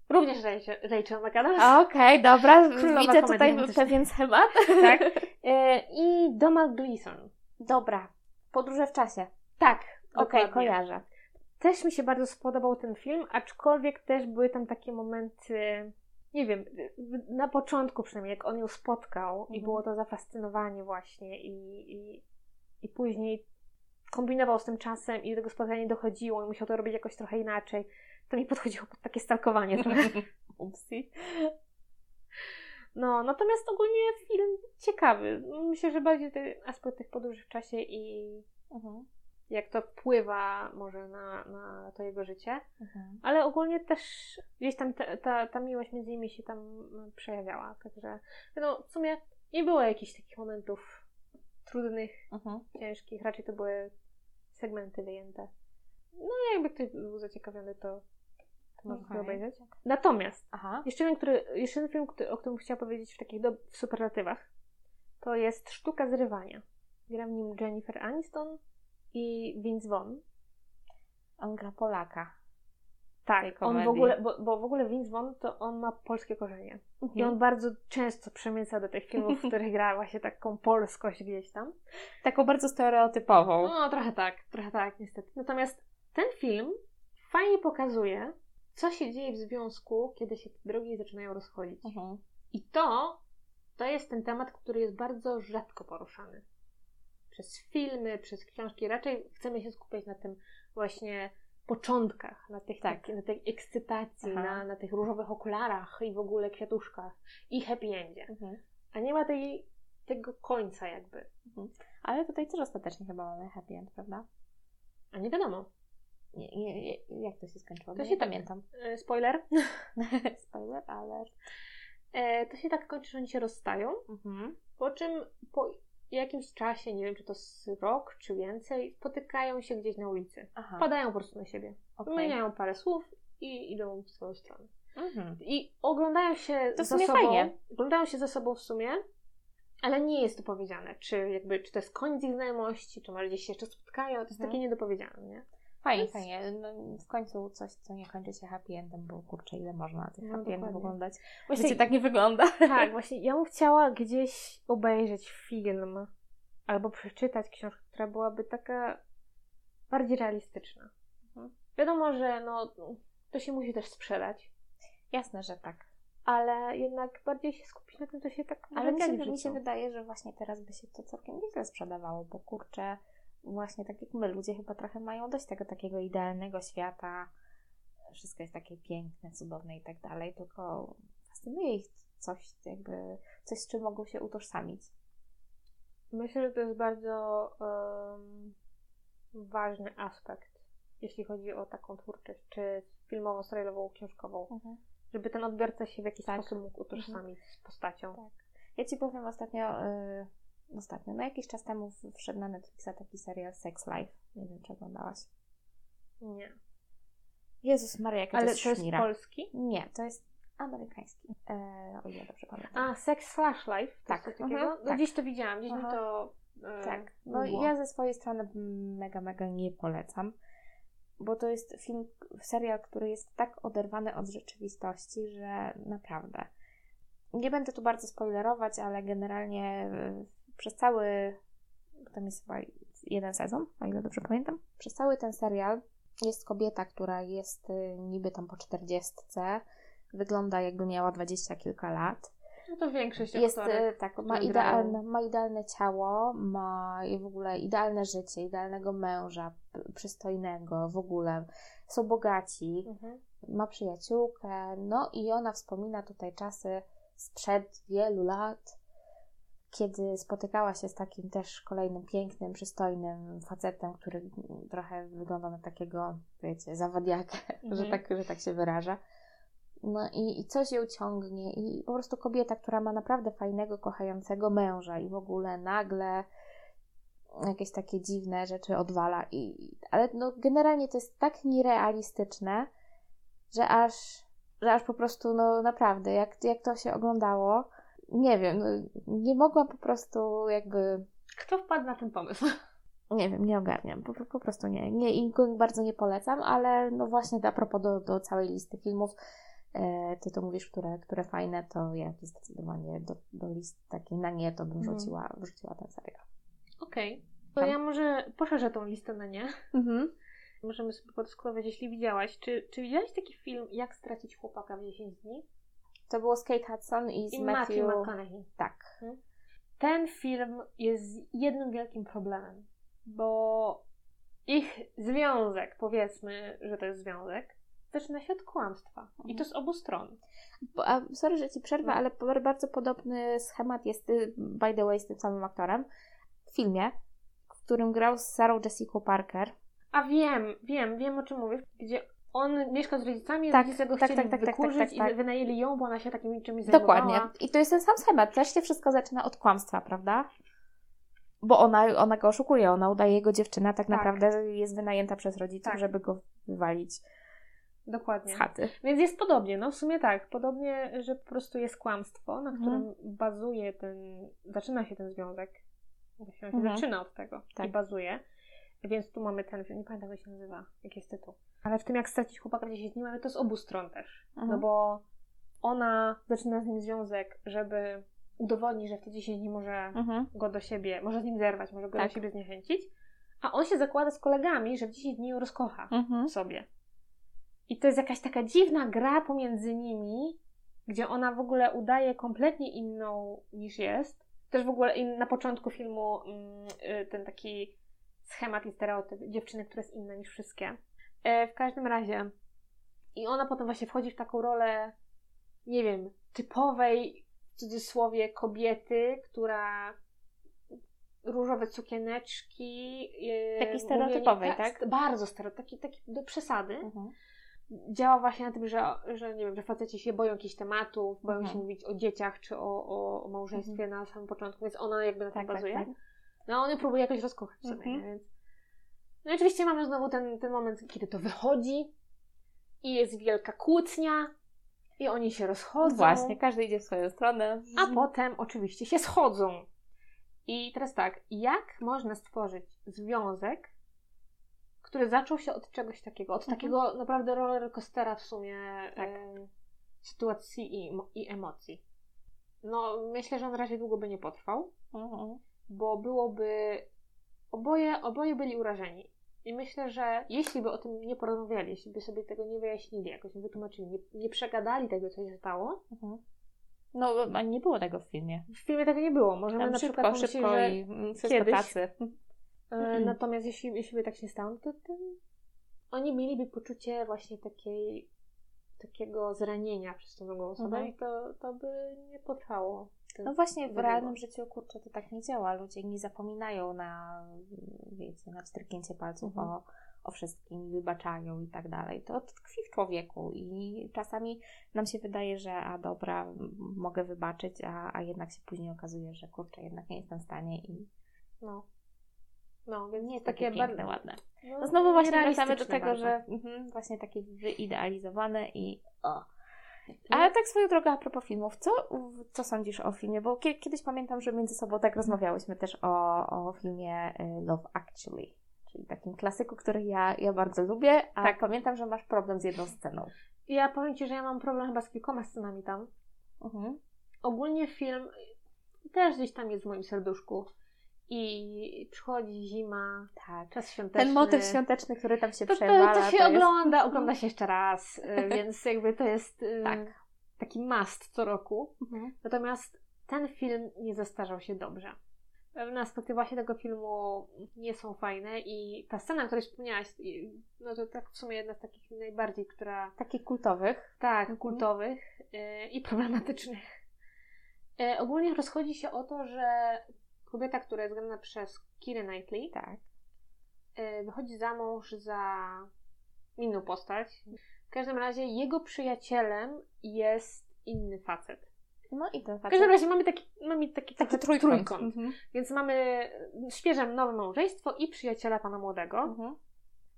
Również Rachel, Rachel McAdams. Okej, okay, dobra. Królowa Widzę tutaj pewien schemat. Tak. E, I Donald Gleason. Dobra. Podróże w czasie. Tak. Okej, okay, kojarzę. Też mi się bardzo spodobał ten film, aczkolwiek też były tam takie momenty, nie wiem, na początku przynajmniej, jak on ją spotkał mhm. i było to zafascynowanie właśnie i, i, i później kombinował z tym czasem i do tego spotkania nie dochodziło i musiał to robić jakoś trochę inaczej. To mi podchodziło pod takie stalkowanie trochę. Upsi. No, natomiast ogólnie film ciekawy. Myślę, że bardziej ten aspekt tych podróży w czasie i mhm jak to wpływa może na, na to jego życie, mhm. ale ogólnie też gdzieś tam ta, ta, ta miłość między nimi się tam przejawiała, także no, w sumie nie było jakichś takich momentów trudnych, mhm. ciężkich, raczej to były segmenty wyjęte. No jakby ktoś był zaciekawiony, to, to można okay. obejrzeć. Natomiast Aha. Jeszcze, jeden, który, jeszcze jeden film, który, o którym chciałam powiedzieć w takich do, w superlatywach, to jest Sztuka zrywania. Gra w nim Jennifer Aniston, i Vince Vaughn. On gra Polaka. Tak, on w ogóle, bo, bo w ogóle Vince Vaughn to on ma polskie korzenie. Mhm. I on bardzo często przemyca do tych filmów, w których gra właśnie taką polskość gdzieś tam. Taką bardzo stereotypową. No, trochę tak, trochę tak, niestety. Natomiast ten film fajnie pokazuje, co się dzieje w związku, kiedy się drogi zaczynają rozchodzić. Mhm. I to, to jest ten temat, który jest bardzo rzadko poruszany przez filmy, przez książki. Raczej chcemy się skupiać na tym właśnie początkach, na, tych, tak. na tej ekscytacji, na, na tych różowych okularach i w ogóle kwiatuszkach i happy endzie. Mhm. A nie ma tej, tego końca jakby. Mhm. Ale tutaj też ostatecznie chyba mamy happy end, prawda? A nie wiadomo. Nie, nie, nie, jak to się skończyło? To się tak- pamiętam. E, spoiler. Spoiler alert. E, to się tak kończy, że oni się rozstają. Mhm. Po czym po jakimś czasie, nie wiem czy to z rok czy więcej, spotykają się gdzieś na ulicy. Aha. Padają po prostu na siebie. Okay. Wymieniają parę słów i idą w swoją stronę. Mhm. I oglądają się to za sobą. Fajnie. Oglądają się ze sobą w sumie, ale nie jest to powiedziane, czy jakby, czy to jest koniec ich znajomości, czy może gdzieś się jeszcze spotkają, to jest mhm. takie niedopowiedziane, nie? Fajnie, fajnie. No, w końcu coś, co nie kończy się happy endem, bo kurczę, ile można tych no, happy endów oglądać. Właśnie Życie tak nie wygląda. Tak, właśnie ja bym chciała gdzieś obejrzeć film albo przeczytać książkę, która byłaby taka bardziej realistyczna. Mhm. Wiadomo, że no, to się musi też sprzedać. Jasne, że tak. Ale jednak bardziej się skupić na tym, co się tak Ale mi się, mi się wydaje, że właśnie teraz by się to całkiem nieźle sprzedawało, bo kurczę, właśnie tak jak my, ludzie chyba trochę mają dość tego takiego idealnego świata, wszystko jest takie piękne, cudowne i tak dalej, tylko fascynuje ich coś jakby, coś z czym mogą się utożsamić. Myślę, że to jest bardzo um, ważny aspekt, jeśli chodzi o taką twórczość, czy filmową, serialową, książkową. Mhm. Żeby ten odbiorca się w jakiś tak. sposób mógł utożsamić mhm. z postacią. Tak. Ja Ci powiem ostatnio, yy, ostatnio, no jakiś czas temu wszedł na Netflixa taki serial Sex Life. Nie wiem, czy oglądałaś. Nie. Jezus Maria, jaka Ale to jest to jest polski? Nie, to jest amerykański. E, o ile dobrze pamiętam. A, Sex Slash Life? Tak. Mhm, no, tak. Gdzieś to widziałam, gdzieś Aha. mi to e, Tak. No było. ja ze swojej strony mega, mega nie polecam, bo to jest film, serial, który jest tak oderwany od rzeczywistości, że naprawdę. Nie będę tu bardzo spoilerować, ale generalnie e, przez cały, tam jest chyba jeden sezon, o ile dobrze pamiętam, przez cały ten serial jest kobieta, która jest y, niby tam po czterdziestce, wygląda jakby miała dwadzieścia kilka lat. No to większość jest y, tak, ma idealne, ma idealne ciało, ma w ogóle idealne życie, idealnego męża, przystojnego w ogóle, są bogaci, mhm. ma przyjaciółkę, no i ona wspomina tutaj czasy sprzed wielu lat, kiedy spotykała się z takim też kolejnym pięknym, przystojnym facetem, który trochę wygląda na takiego, wiecie, zawadiakę, mhm. że, tak, że tak się wyraża. No i, i coś ją ciągnie i po prostu kobieta, która ma naprawdę fajnego, kochającego męża i w ogóle nagle jakieś takie dziwne rzeczy odwala. I, ale no, generalnie to jest tak nierealistyczne, że aż, że aż po prostu, no naprawdę, jak, jak to się oglądało, nie wiem, no, nie mogłam po prostu jakby... Kto wpadł na ten pomysł? Nie wiem, nie ogarniam, po, po prostu nie. nie. I bardzo nie polecam, ale no właśnie a propos do, do całej listy filmów, e, ty to mówisz, które, które fajne, to ja zdecydowanie do, do list takiej na nie to bym mhm. wrzuciła, wrzuciła ten serial. Okej. Okay. To Tam? ja może poszerzę tą listę na nie. Mhm. Możemy sobie podyskutować, jeśli widziałaś. Czy, czy widziałaś taki film Jak stracić chłopaka w 10 dni? To było z Kate Hudson i z I Matthew... Matthew McConaughey. Tak. Hmm? Ten film jest jednym wielkim problemem, bo ich związek, powiedzmy, że to jest związek, zaczyna się od kłamstwa. Mhm. I to z obu stron. Bo, a, sorry, że ci przerwę, no. ale bardzo podobny schemat jest, y, by the way, z tym samym aktorem w filmie, w którym grał z Sarah Jessica Parker. A wiem, wiem, wiem o czym mówisz, gdzie on mieszka z rodzicami, tak, rodzice go tak, chcieli tak, tak, wykurzyć tak, tak, tak, i wynajęli ją, bo ona się takim czymś zajmowała. Dokładnie. I to jest ten sam schemat. Też się wszystko zaczyna od kłamstwa, prawda? Bo ona, ona go oszukuje, ona udaje jego dziewczynę, tak, tak. naprawdę jest wynajęta przez rodziców, tak. żeby go wywalić. Dokładnie. Z chaty. Więc jest podobnie, no w sumie tak. Podobnie, że po prostu jest kłamstwo, na którym mhm. bazuje ten, zaczyna się ten związek. Właśnie on się mhm. zaczyna od tego tak. i bazuje. Więc tu mamy ten film, nie pamiętam jak się nazywa, jaki jest tytuł. Ale w tym jak stracić chłopaka w 10 dni mamy to z obu stron też. Mhm. No bo ona zaczyna z nim związek, żeby udowodnić, że w te 10 dni może mhm. go do siebie, może z nim zerwać, może go tak. do siebie zniechęcić. A on się zakłada z kolegami, że w 10 dni ją rozkocha mhm. sobie. I to jest jakaś taka dziwna gra pomiędzy nimi, gdzie ona w ogóle udaje kompletnie inną niż jest. Też w ogóle na początku filmu mm, y, ten taki schemat i stereotyp dziewczyny, która jest inna niż wszystkie. E, w każdym razie i ona potem właśnie wchodzi w taką rolę, nie wiem, typowej w cudzysłowie kobiety, mówiąc różowe sukieneczki. e, Takiej stereotypowej, mówienie- tak? Bardzo stereotypowej, taki, taki do przesady. Mhm. Działa właśnie na tym, że, że nie wiem, że faceci się boją jakichś tematów, boją Mhm. się mówić o dzieciach czy o, o, o małżeństwie na samym początku, więc ona jakby na tym Tak, tak, bazuje. tak. No on ją próbuje jakoś rozkochać sobie, Mhm. więc... No i oczywiście mamy znowu ten, ten moment, kiedy to wychodzi i jest wielka kłótnia i oni się rozchodzą. No Właśnie, każdy idzie w swoją stronę. A potem oczywiście się schodzą. I teraz tak, jak można stworzyć związek, który zaczął się od czegoś takiego, od Mhm. takiego naprawdę rollercoastera w sumie Tak. e, sytuacji i, i emocji. No, myślę, że on raczej długo by nie potrwał, Mhm. Bo byłoby. Oboje, oboje byli urażeni. I myślę, że jeśli by o tym nie porozmawiali, jeśli by sobie tego nie wyjaśnili, jakoś nie wytłumaczyli, nie, nie przegadali tego, co się stało, Mhm. No, a nie było tego w filmie. w filmie tego nie było. Możemy Tam na szybko, przykład pomyśleć, szybko że i kiedyś- tacy. E, Mhm. Natomiast jeśli, jeśli by tak się stało, to, to oni mieliby poczucie właśnie takiej, takiego zranienia przez tą drugą osobę Mhm. i to, to by nie potrwało. No właśnie, w realnym życiu, kurczę, to tak nie działa. Ludzie nie zapominają na, wiecie, na wstryknięcie palców Mhm. o, o wszystkim, wybaczają i tak dalej. To tkwi w człowieku i czasami nam się wydaje, że a dobra, mogę wybaczyć, a, a jednak się później okazuje, że kurczę, jednak nie jestem w stanie i No. No, więc nie jest takie takie piękne, bardzo- ładne. No, No znowu właśnie wracamy do tego, bardzo. że mhm, właśnie takie wyidealizowane i o. Ale tak swoją drogą a propos filmów, co, co sądzisz o filmie? Bo kie- kiedyś pamiętam, że między sobą tak rozmawiałyśmy też o, o filmie y, Love Actually, czyli takim klasyku, który ja, ja bardzo lubię, a Tak. pamiętam, że masz problem z jedną sceną. Ja powiem Ci, że ja mam problem chyba z kilkoma scenami tam. Mhm. Ogólnie film też gdzieś tam jest w moim serduszku. I przychodzi zima, Tak. czas świąteczny. Ten motyw świąteczny, który tam się To, to, przewala. to się jest- ogląda, ogląda się jeszcze raz, y, więc jakby to jest y, Tak. taki must co roku. Mhm. Natomiast ten film nie zestarzał się dobrze. Pewne aspekty właśnie tego filmu nie są fajne i ta scena, o której wspomniałaś, no to tak w sumie jedna z takich najbardziej, która Takich kultowych. tak, Mhm. kultowych y, i problematycznych. Ogólnie rozchodzi się o to, że kobieta, która jest grana przez Keira Knightley, Tak. y, wychodzi za mąż za inną postać. W każdym razie jego przyjacielem jest inny facet. No i ten W facet. każdym razie mamy taki, mamy taki, taki trochę trójkąt. Mhm. Więc mamy świeże nowe małżeństwo i przyjaciela pana młodego. Mhm.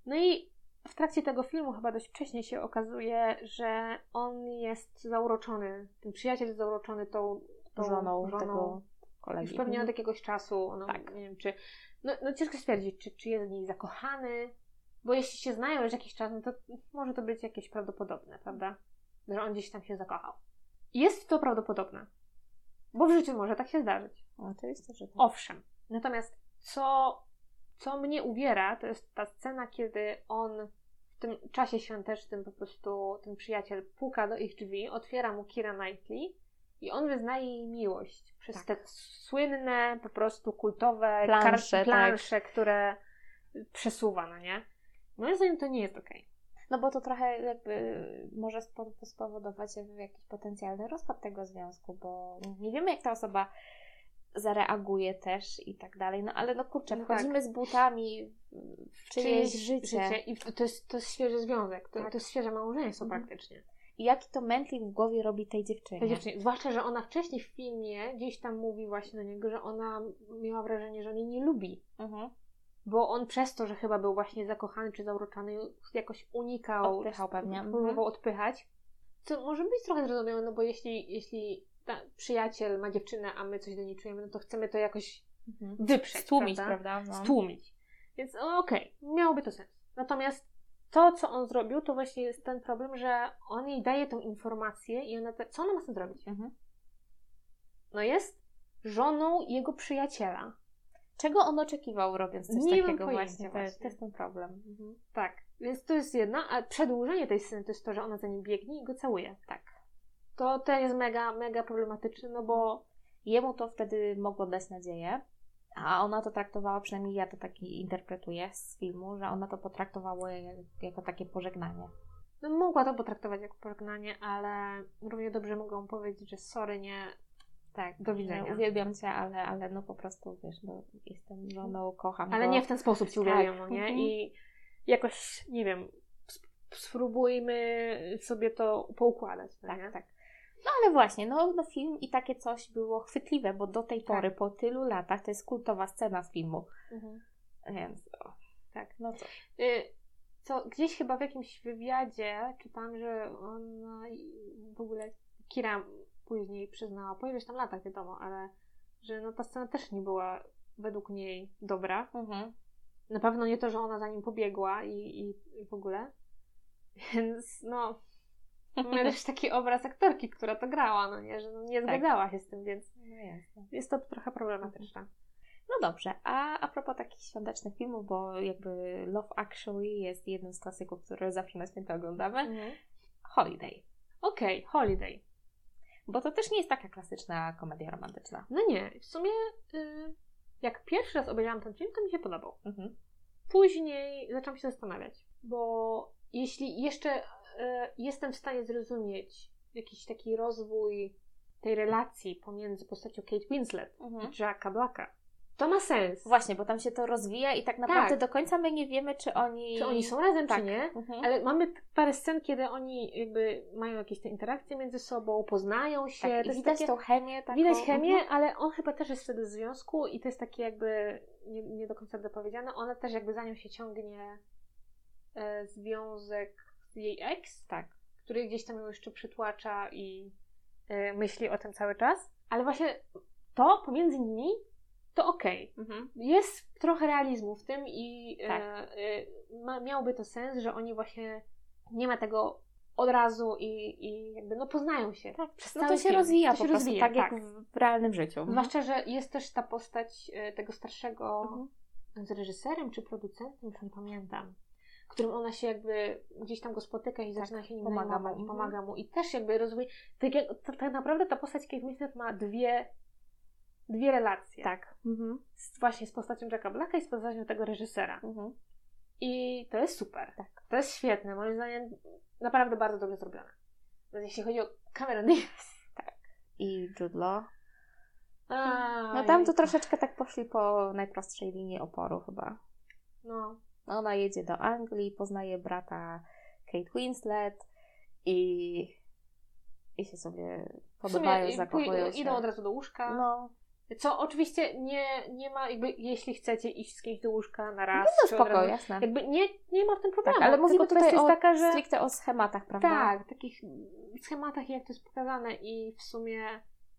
No i w trakcie tego filmu chyba dość wcześnie się okazuje, że on jest zauroczony, ten przyjaciel jest zauroczony tą, tą Żoną, żoną tego kolegi. już pewnie Mhm. od jakiegoś czasu. No, Tak. Nie wiem, czy. No, no ciężko stwierdzić, czy, czy jest w niej zakochany. Bo jeśli się znają już jakiś czas, no to może to być jakieś prawdopodobne, prawda? Że on gdzieś tam się zakochał. Jest to prawdopodobne. Bo w życiu może tak się zdarzyć. Oczywiście, że tak. Owszem. Natomiast co, co mnie uwiera, to jest ta scena, kiedy on w tym czasie świątecznym po prostu ten przyjaciel puka do ich drzwi, otwiera mu Kira Knightley i on wyznaje jej miłość przez Tak. te słynne, po prostu kultowe Plansze, plansze które przesuwa, no nie? Moim zdaniem to nie jest okej. No bo to trochę jakby może spo- spowodować jakiś potencjalny rozpad tego związku, bo nie wiemy jak ta osoba zareaguje też i tak dalej. No ale no kurczę, No wchodzimy z butami w czyjeś życie. I to jest, to jest świeży związek, to, Tak. to jest świeże małżeństwo Mhm. praktycznie. I jaki to mętlik w głowie robi tej dziewczynie. tej dziewczynie. Zwłaszcza, że ona wcześniej w filmie gdzieś tam mówi właśnie do niego, że ona miała wrażenie, że on jej nie lubi. Mhm. Bo on przez to, że chyba był właśnie zakochany czy zauroczony, jakoś unikał, Odpychał pewnie. Mhm. próbował odpychać. Co może być trochę zrozumiałe, no bo jeśli, jeśli przyjaciel ma dziewczynę, a my coś do niej czujemy, no to chcemy to jakoś Mhm. wyprzeć, Stłumić, prawda? prawda? No. Stłumić. Więc o, okej, miałoby to sens. Natomiast to, co on zrobił, to właśnie jest ten problem, że on jej daje tą informację i ona, te, co ona ma z tym zrobić? Mhm. no jest żoną jego przyjaciela. Czego on oczekiwał robiąc coś Nie mam takiego pojęcia właśnie? To jest, właśnie. to jest ten problem. Mhm. Tak. Więc to jest jedna, a przedłużenie tej sceny to jest to, że ona za nim biegnie i go całuje. Tak. To, to jest mega, mega problematyczne, no bo jemu to wtedy mogło dać nadzieję, a ona to traktowała, przynajmniej ja to tak interpretuję z filmu, że ona to potraktowała jako, takie pożegnanie. No, mogła to potraktować jako pożegnanie, ale równie dobrze mogą powiedzieć, że sorry, nie, Tak, Do widzenia. Uwielbiam cię, ale, ale no po prostu wiesz, no, jestem żoną, kocham ale go. nie w ten sposób ci Tak. uwielbiam, no nie? Mhm. I jakoś, nie wiem, sp- spróbujmy sobie to poukładać, no? Tak, tak. No ale właśnie, no, no film i takie coś było chwytliwe, bo do tej Tak. pory, po tylu latach, to jest kultowa scena z filmu. Mhm. Więc o, tak, no co. Y, Co, gdzieś chyba w jakimś wywiadzie czytałam, że ona i w ogóle Kira później przyznała, po ileś tam latach wiadomo, ale że no ta scena też nie była według niej dobra. Mhm. Na pewno nie to, że ona za nim pobiegła i, i, i w ogóle. Więc no, mamy też taki obraz aktorki, która to grała, no nie, że nie Tak. zgadzała się z tym, więc No jest to trochę problematyczne. No dobrze, a a propos takich świątecznych filmów, bo jakby Love Actually jest jednym z klasyków, które zawsze na święta oglądamy. Mhm. Holiday. Okej, Holiday. Bo to też nie jest taka klasyczna komedia romantyczna. No nie, w sumie y, jak pierwszy raz obejrzałam ten film, to mi się podobał. Mhm. Później zaczęłam się zastanawiać, bo jeśli jeszcze jestem w stanie zrozumieć jakiś taki rozwój tej relacji pomiędzy postacią Kate Winslet Mhm. i Jacka Blacka, to ma sens. Właśnie, bo tam się to rozwija i tak naprawdę Tak. do końca my nie wiemy, czy oni... Czy oni są razem, tak. czy nie. Mhm. Ale mamy parę scen, kiedy oni jakby mają jakieś te interakcje między sobą, poznają się. tak, to widać takie- tą chemię taką. Widać chemię, Mhm. ale on chyba też jest wtedy w związku i to jest takie jakby nie, nie do końca dopowiedziane. Ona też jakby za nią się ciągnie e, związek jej ex, Tak. który gdzieś tam ją jeszcze przytłacza i e, myśli o tym cały czas. Ale właśnie to pomiędzy nimi to okej. Mhm. Jest trochę realizmu w tym i e, Tak. e, ma, miałby to sens, że oni właśnie nie ma tego od razu i, i jakby no poznają się. Tak, Przez no to się film. rozwija To po się prostu, rozwija, tak, jak w realnym życiu. Zwłaszcza, że jest też ta postać e, tego starszego Mhm. z reżyserem czy producentem, już nie pamiętam, którym ona się jakby gdzieś tam go spotyka i Tak, zaczyna się nim pomaga zajmować, mu. Mhm. pomaga mu i też jakby rozwój. Tak, jak, to, tak naprawdę ta postać Kate Winslet ma dwie, dwie relacje. Tak. Mhm. Z, właśnie z postacią Jacka Blacka i z postacią tego reżysera. Mhm. I to jest super. Tak. To jest świetne. Moim zdaniem naprawdę bardzo dobrze zrobione. Więc jeśli chodzi o Cameron Diaz. I Jude Law. A, No tam to troszeczkę tak poszli po najprostszej linii oporu chyba. No. Ona jedzie do Anglii, poznaje brata Kate Winslet i, i się sobie podobają, zakochują się. Idą od razu do łóżka. No, Co oczywiście nie, nie ma, jakby jeśli chcecie iść z kimś do łóżka na raz, no od spoko, razu- jasne. Jakby nie, nie ma w tym problemu. Tak, ale mówimy tutaj o, jest taka, że stricte o schematach, prawda? tak, takich schematach jak to jest pokazane i w sumie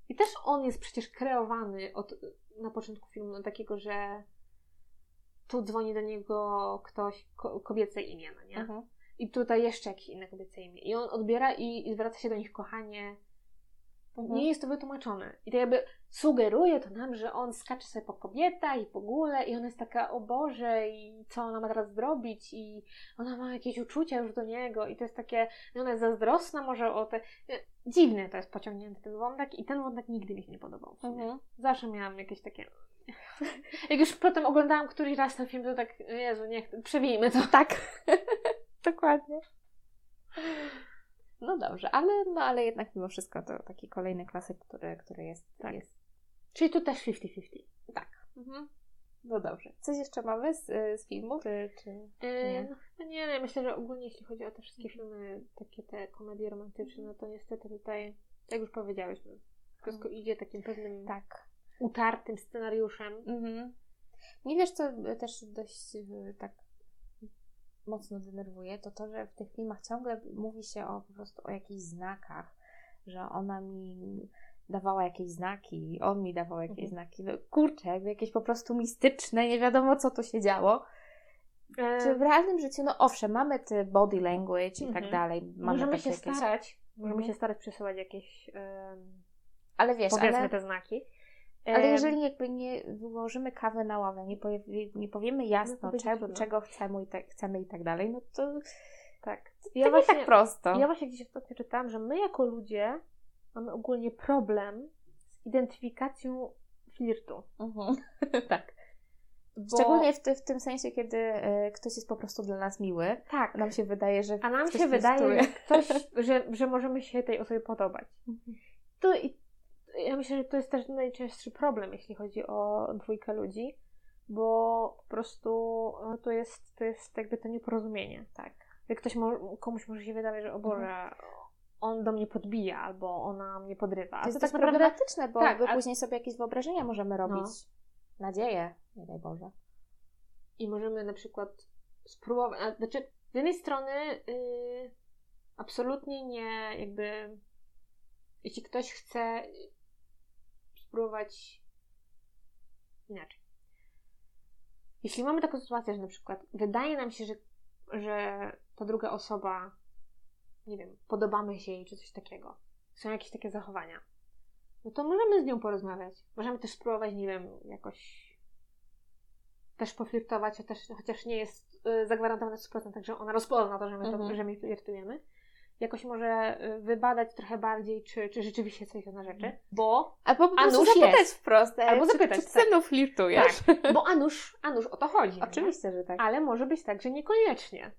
i też on jest przecież kreowany od, na początku filmu na takiego, że tu dzwoni do niego ktoś, ko, kobiece imię, no nie? Mhm. I tutaj jeszcze jakieś inne kobiece imię. I on odbiera i, i zwraca się do nich kochanie. Mhm. Nie jest to wytłumaczone. I to jakby sugeruje to nam, że on skacze sobie po kobieta i w ogóle i ona jest taka, o Boże, i co ona ma teraz zrobić i ona ma jakieś uczucia już do niego i to jest takie, i ona jest zazdrosna może o te... Dziwny to jest pociągnięty ten wątek i ten wątek nigdy mi się nie podobał. Mhm. Zawsze miałam jakieś takie... Jak już potem oglądałam któryś raz ten film, to tak, Jezu, niech, przewijmy to. Tak, dokładnie. No dobrze, ale, no, ale jednak mimo wszystko to taki kolejny klasyk, który, który jest, Tak. jest. Czyli tu też 50-50. Tak. No dobrze. Coś jeszcze mamy z, z filmu? Czy, czy... Yy, Nie. no, nie, no, myślę, że ogólnie jeśli chodzi o te wszystkie filmy, takie te komedie romantyczne, no to niestety tutaj, jak już powiedziałyśmy, wszystko idzie takim pewnym Tak. Utartym scenariuszem. Mhm. Mnie wiesz, co też dość y, tak mocno denerwuje, to to, że w tych filmach ciągle mówi się o po prostu o jakichś znakach, że ona mi dawała jakieś znaki, on mi dawał jakieś Mhm. znaki. No kurczę, jakby jakieś po prostu mistyczne, nie wiadomo co tu się działo. E, Czy w realnym życiu, no owszem, mamy te body language i Mhm. tak dalej. Mamy możemy się jakieś... starać, możemy Mhm. się starać przesyłać jakieś, em, Ale wiesz, powiedzmy ale, te znaki. Ale jeżeli jakby nie wyłożymy kawy na ławę, nie, powie, nie powiemy No jasno, będzie czego, czego chcemy i, tak, chcemy i tak dalej, no to Tak. to Ja nie właśnie, tak prosto. ja właśnie gdzieś ostatnio czytałam, że my jako ludzie mamy ogólnie problem z identyfikacją flirtu. Mhm. tak. Bo... Szczególnie w, w, tym sensie, kiedy y, ktoś jest po prostu dla nas miły. Tak. Nam się wydaje, że. A nam się wydaje, że, ktoś, że, że możemy się tej osobie podobać. Mhm. To, ja myślę, że to jest też najczęstszy problem, jeśli chodzi o dwójkę ludzi, bo po prostu no, to, jest, to jest jakby to nieporozumienie. Tak. Jak ktoś mo- komuś może się wydawać, że o Boże, mhm. on do mnie podbija albo ona mnie podrywa. To jest to tak naprawdę problematyczne, bo tak, a... później sobie jakieś wyobrażenia możemy robić. No. Nadzieję, nie daj Boże. I możemy na przykład spróbować, znaczy z jednej strony yy, absolutnie nie jakby jeśli ktoś chce spróbować inaczej. Jeśli mamy taką sytuację, że na przykład wydaje nam się, że, że ta druga osoba, nie wiem, podobamy się jej czy coś takiego, są jakieś takie zachowania, no to możemy z nią porozmawiać. Możemy też spróbować, nie wiem, jakoś też poflirtować, chociaż, chociaż nie jest y, zagwarantowane 100%, że ona rozpozna to, że my, to, mhm. że my flirtujemy jakoś może y, wybadać trochę bardziej, czy, czy rzeczywiście coś jest na rzeczy, mhm. bo Albo po prostu Anusz zapytać jest. wprost, albo czy, zapytać, czy ty tak. ze mną flirtujesz? Tak, bo Anusz, Anusz o to chodzi. Oczywiście, nie? że tak. Ale może być tak, że niekoniecznie.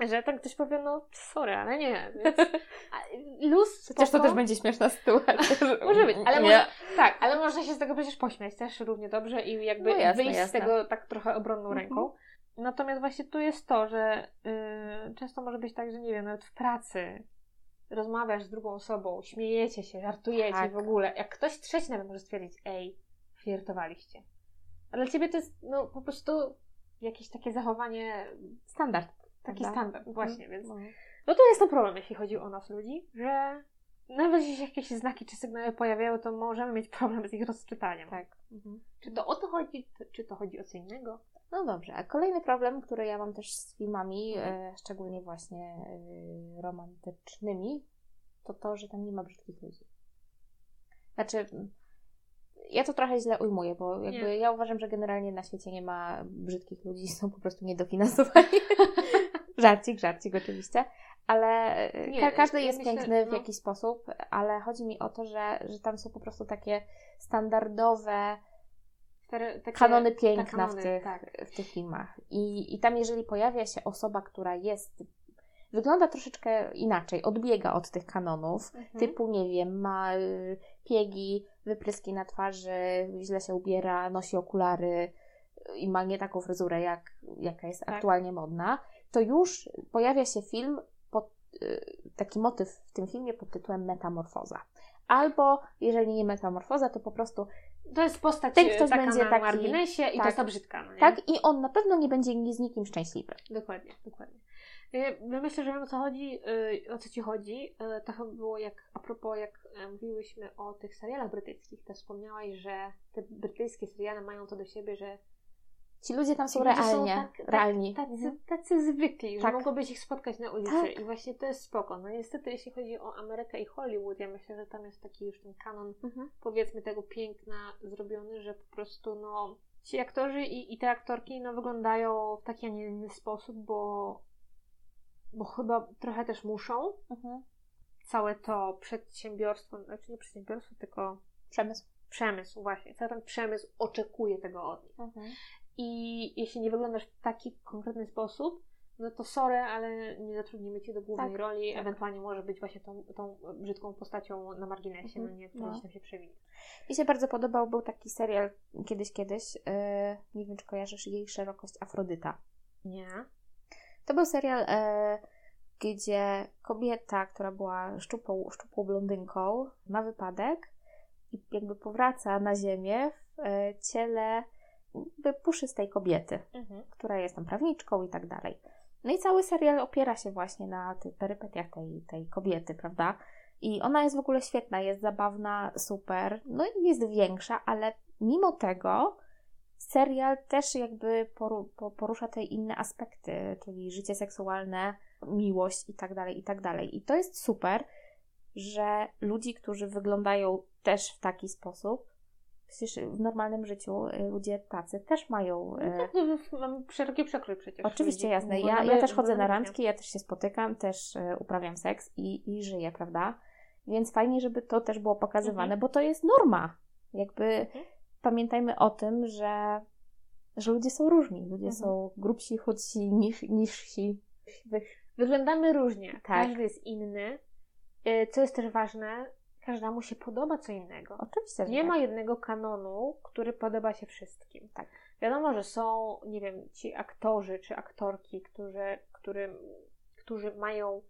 Że tak ktoś powie, no sorry, ale nie. Więc luz spoko. Chociaż to też będzie śmieszna sytuacja. może być, ale może, tak, ale można się z tego przecież pośmiać też równie dobrze i jakby no jasne, wyjść jasne. z tego tak trochę obronną mhm. ręką. Natomiast właśnie tu jest to, że yy, często może być tak, że nie wiem, nawet w pracy rozmawiasz z drugą osobą, śmiejecie się, żartujecie tak. w ogóle. Jak ktoś trzeci nawet może stwierdzić, ej, flirtowaliście. A dla ciebie to jest no po prostu jakieś takie zachowanie, standard. Taki prawda? standard, mhm. właśnie, więc mhm. no to jest to problem, jeśli chodzi o nas ludzi, że nawet jeśli jakieś znaki czy sygnały pojawiają, to możemy mieć problem z ich rozczytaniem. Tak. Mhm. Czy to o to chodzi, czy to chodzi o co innego? No dobrze, a kolejny problem, który ja mam też z filmami, mhm. e, szczególnie właśnie e, romantycznymi, to to, że tam nie ma brzydkich ludzi. Znaczy, ja to trochę źle ujmuję, bo jakby nie. ja uważam, że generalnie na świecie nie ma brzydkich ludzi, są po prostu niedofinansowani. żarcik, żarcik oczywiście. Ale e, nie, każdy jest myślę, piękny w no. jakiś sposób, ale chodzi mi o to, że, że tam są po prostu takie standardowe takie, kanony piękna kanony, w, tych, tak. w tych filmach. I, I tam, jeżeli pojawia się osoba, która jest wygląda troszeczkę inaczej, odbiega od tych kanonów, mhm. typu, nie wiem, ma y, piegi, wypryski na twarzy, źle się ubiera, nosi okulary y, i ma nie taką fryzurę, jak, jaka jest tak. aktualnie modna, to już pojawia się film, pod, y, taki motyw w tym filmie pod tytułem Metamorfoza. Albo, jeżeli nie metamorfoza, to po prostu to jest postać ten ktoś taka będzie na taki, marginesie tak, i to tak. jest ta brzydka. No tak, i on na pewno nie będzie z nikim szczęśliwy. Dokładnie, dokładnie. Ja myślę, że wiem o co chodzi, y, o co ci chodzi. To chyba było jak, a propos jak e, mówiłyśmy o tych serialach brytyjskich, to wspomniałaś, że te brytyjskie seriale mają to do siebie, że Ci ludzie tam są realnie, są tak, realni. Tak, tacy, tacy zwykli, tak. że mogłobyś ich spotkać na ulicy tak. i właśnie to jest spoko. No niestety jeśli chodzi o Amerykę i Hollywood, ja myślę, że tam jest taki już ten kanon, mhm. powiedzmy, tego piękna zrobiony, że po prostu no ci aktorzy i, i te aktorki no wyglądają w taki, a nie inny sposób, bo, bo chyba trochę też muszą. Mhm. Całe to przedsiębiorstwo, znaczy nie przedsiębiorstwo, tylko przemysł. Przemysł, właśnie. Cały ten przemysł oczekuje tego od nich. Mhm. I jeśli nie wyglądasz w taki konkretny sposób, no to sorry, ale nie zatrudnimy Cię do głównej tak, roli, tak. ewentualnie może być właśnie tą, tą brzydką postacią na marginesie, mhm, no nie, która no. się przewinie. Mi się bardzo podobał, był taki serial kiedyś, kiedyś, yy, nie wiem, czy kojarzysz jej szerokość Afrodyta. Nie. To był serial, yy, gdzie kobieta, która była szczupłą, szczupłą blondynką, ma wypadek i jakby powraca na ziemię w yy, ciele puszystej kobiety, mhm. która jest tam prawniczką i tak dalej. No i cały serial opiera się właśnie na tych perypetiach tej, tej kobiety, prawda? I ona jest w ogóle świetna, jest zabawna, super, no i jest większa, ale mimo tego serial też jakby porusza te inne aspekty, czyli życie seksualne, miłość i tak dalej, i tak dalej. I to jest super, że ludzi, którzy wyglądają też w taki sposób, Przecież w normalnym życiu y, ludzie tacy też mają. No tak, no, mamy szeroki przekrój przecież. Oczywiście, jasne. Ja, ja też chodzę na randki, ja też się spotykam, też y, uprawiam seks i, i żyję, prawda? Więc fajnie, żeby to też było pokazywane, mhm. bo to jest norma. Jakby mhm. pamiętajmy o tym, że, że ludzie są różni. Ludzie mhm. są grubsi, chudsi, niż, niżsi. Wyglądamy różnie. Tak. Każdy jest inny. Y, co jest też ważne, każdemu się podoba co innego. Oczywiście. Nie tak. ma jednego kanonu, który podoba się wszystkim. Tak. Wiadomo, że są, nie wiem, ci aktorzy czy aktorki, którzy, którym, którzy mają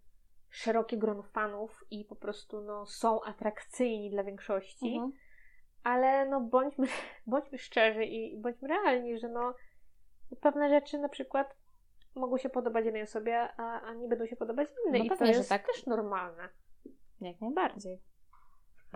szerokie grono fanów i po prostu no, są atrakcyjni dla większości, mhm. ale no bądźmy, bądźmy szczerzy i bądźmy realni, że no pewne rzeczy na przykład mogą się podobać jednej osobie, a, a nie będą się podobać innej. No I pewnie, to jest tak. też normalne. Jak najbardziej.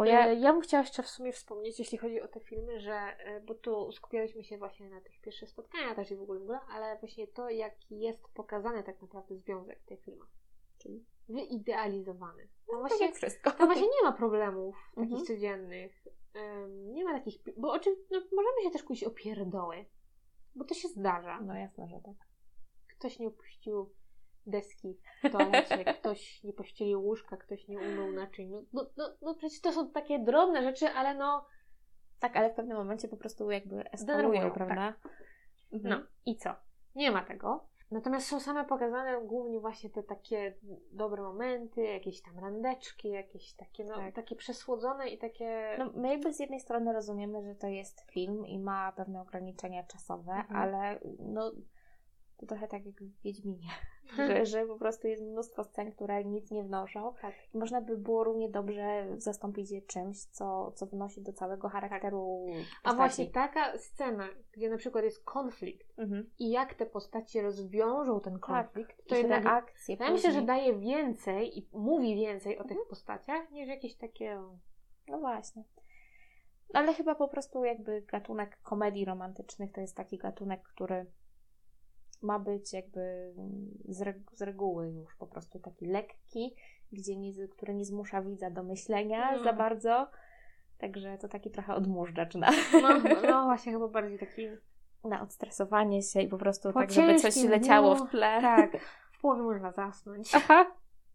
Bo ja, ja bym chciała jeszcze w sumie wspomnieć, jeśli chodzi o te filmy, że, e, bo tu skupialiśmy się właśnie na tych pierwszych spotkaniach też i w ogóle, w ogóle ale właśnie to, jaki jest pokazany tak naprawdę związek w tych filmach. Czyli wyidealizowany. Tam no, właśnie, wszystko. Tam właśnie nie ma problemów takich mhm. codziennych. Um, nie ma takich, bo oczywiście no, możemy się też kłócić o pierdoły, bo to się zdarza. No jasne, że tak. Ktoś nie opuścił deski w toalecie, ktoś nie pościelił łóżka, ktoś nie umył naczyń. No, no, no, no przecież to są takie drobne rzeczy, ale no... Tak, ale w pewnym momencie po prostu jakby eskalują, prawda? Tak. Mhm. No i co? Nie ma tego. Natomiast są same pokazane głównie właśnie te takie dobre momenty, jakieś tam randeczki, jakieś takie, no, tak. takie przesłodzone i takie... No, my jakby z jednej strony rozumiemy, że to jest film i ma pewne ograniczenia czasowe, mhm. ale no to trochę tak jak w Wiedźminie, że, że po prostu jest mnóstwo scen, które nic nie wnoszą. Tak. I można by było równie dobrze zastąpić je czymś, co, co wnosi do całego charakteru tak. A właśnie taka scena, gdzie na przykład jest konflikt mhm. i jak te postacie rozwiążą ten tak. konflikt, tak. to jednak reakcje. Ja myślę, że daje więcej i mówi więcej o tych mhm. postaciach, niż jakieś takie... No właśnie. Ale chyba po prostu jakby gatunek komedii romantycznych to jest taki gatunek, który ma być jakby z, regu z reguły już po prostu taki lekki, gdzie nie, który nie zmusza widza do myślenia no. za bardzo. Także to taki trochę odmurzacz na... No, no właśnie, chyba bardziej taki... Na odstresowanie się i po prostu po tak, żeby coś leciało w tle. Tak, w połowie można zasnąć. Aha.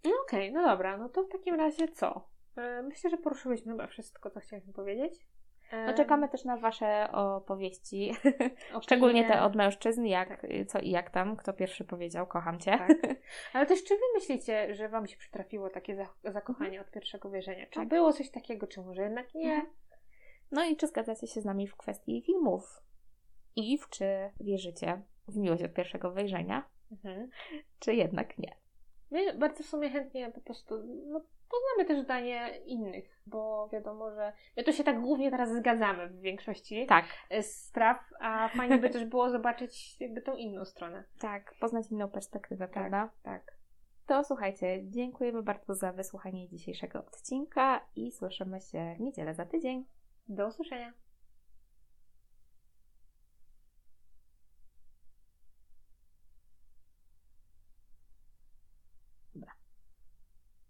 No okej, okay, no dobra, no to w takim razie co? E, myślę, że poruszyłyśmy chyba wszystko, co chcieliśmy powiedzieć. No czekamy też na Wasze opowieści, szczególnie te od mężczyzn, jak, tak. co i jak tam, kto pierwszy powiedział, kocham Cię. Tak. Ale też czy Wy myślicie, że Wam się przytrafiło takie zakochanie mhm. od pierwszego wierzenia? Czy tak. było coś takiego, czy może jednak nie? Mhm. No i czy zgadzacie się z nami w kwestii filmów? I w czy wierzycie w miłość od pierwszego wejrzenia? Mhm. Czy jednak nie? My bardzo w sumie chętnie po prostu no, poznamy też zdanie innych, bo wiadomo, że my tu się tak głównie teraz zgadzamy w większości tak. spraw, a fajnie by też było zobaczyć jakby tą inną stronę. Tak, poznać inną perspektywę, tak, prawda? Tak. To słuchajcie, dziękujemy bardzo za wysłuchanie dzisiejszego odcinka i słyszymy się w niedzielę za tydzień. Do usłyszenia.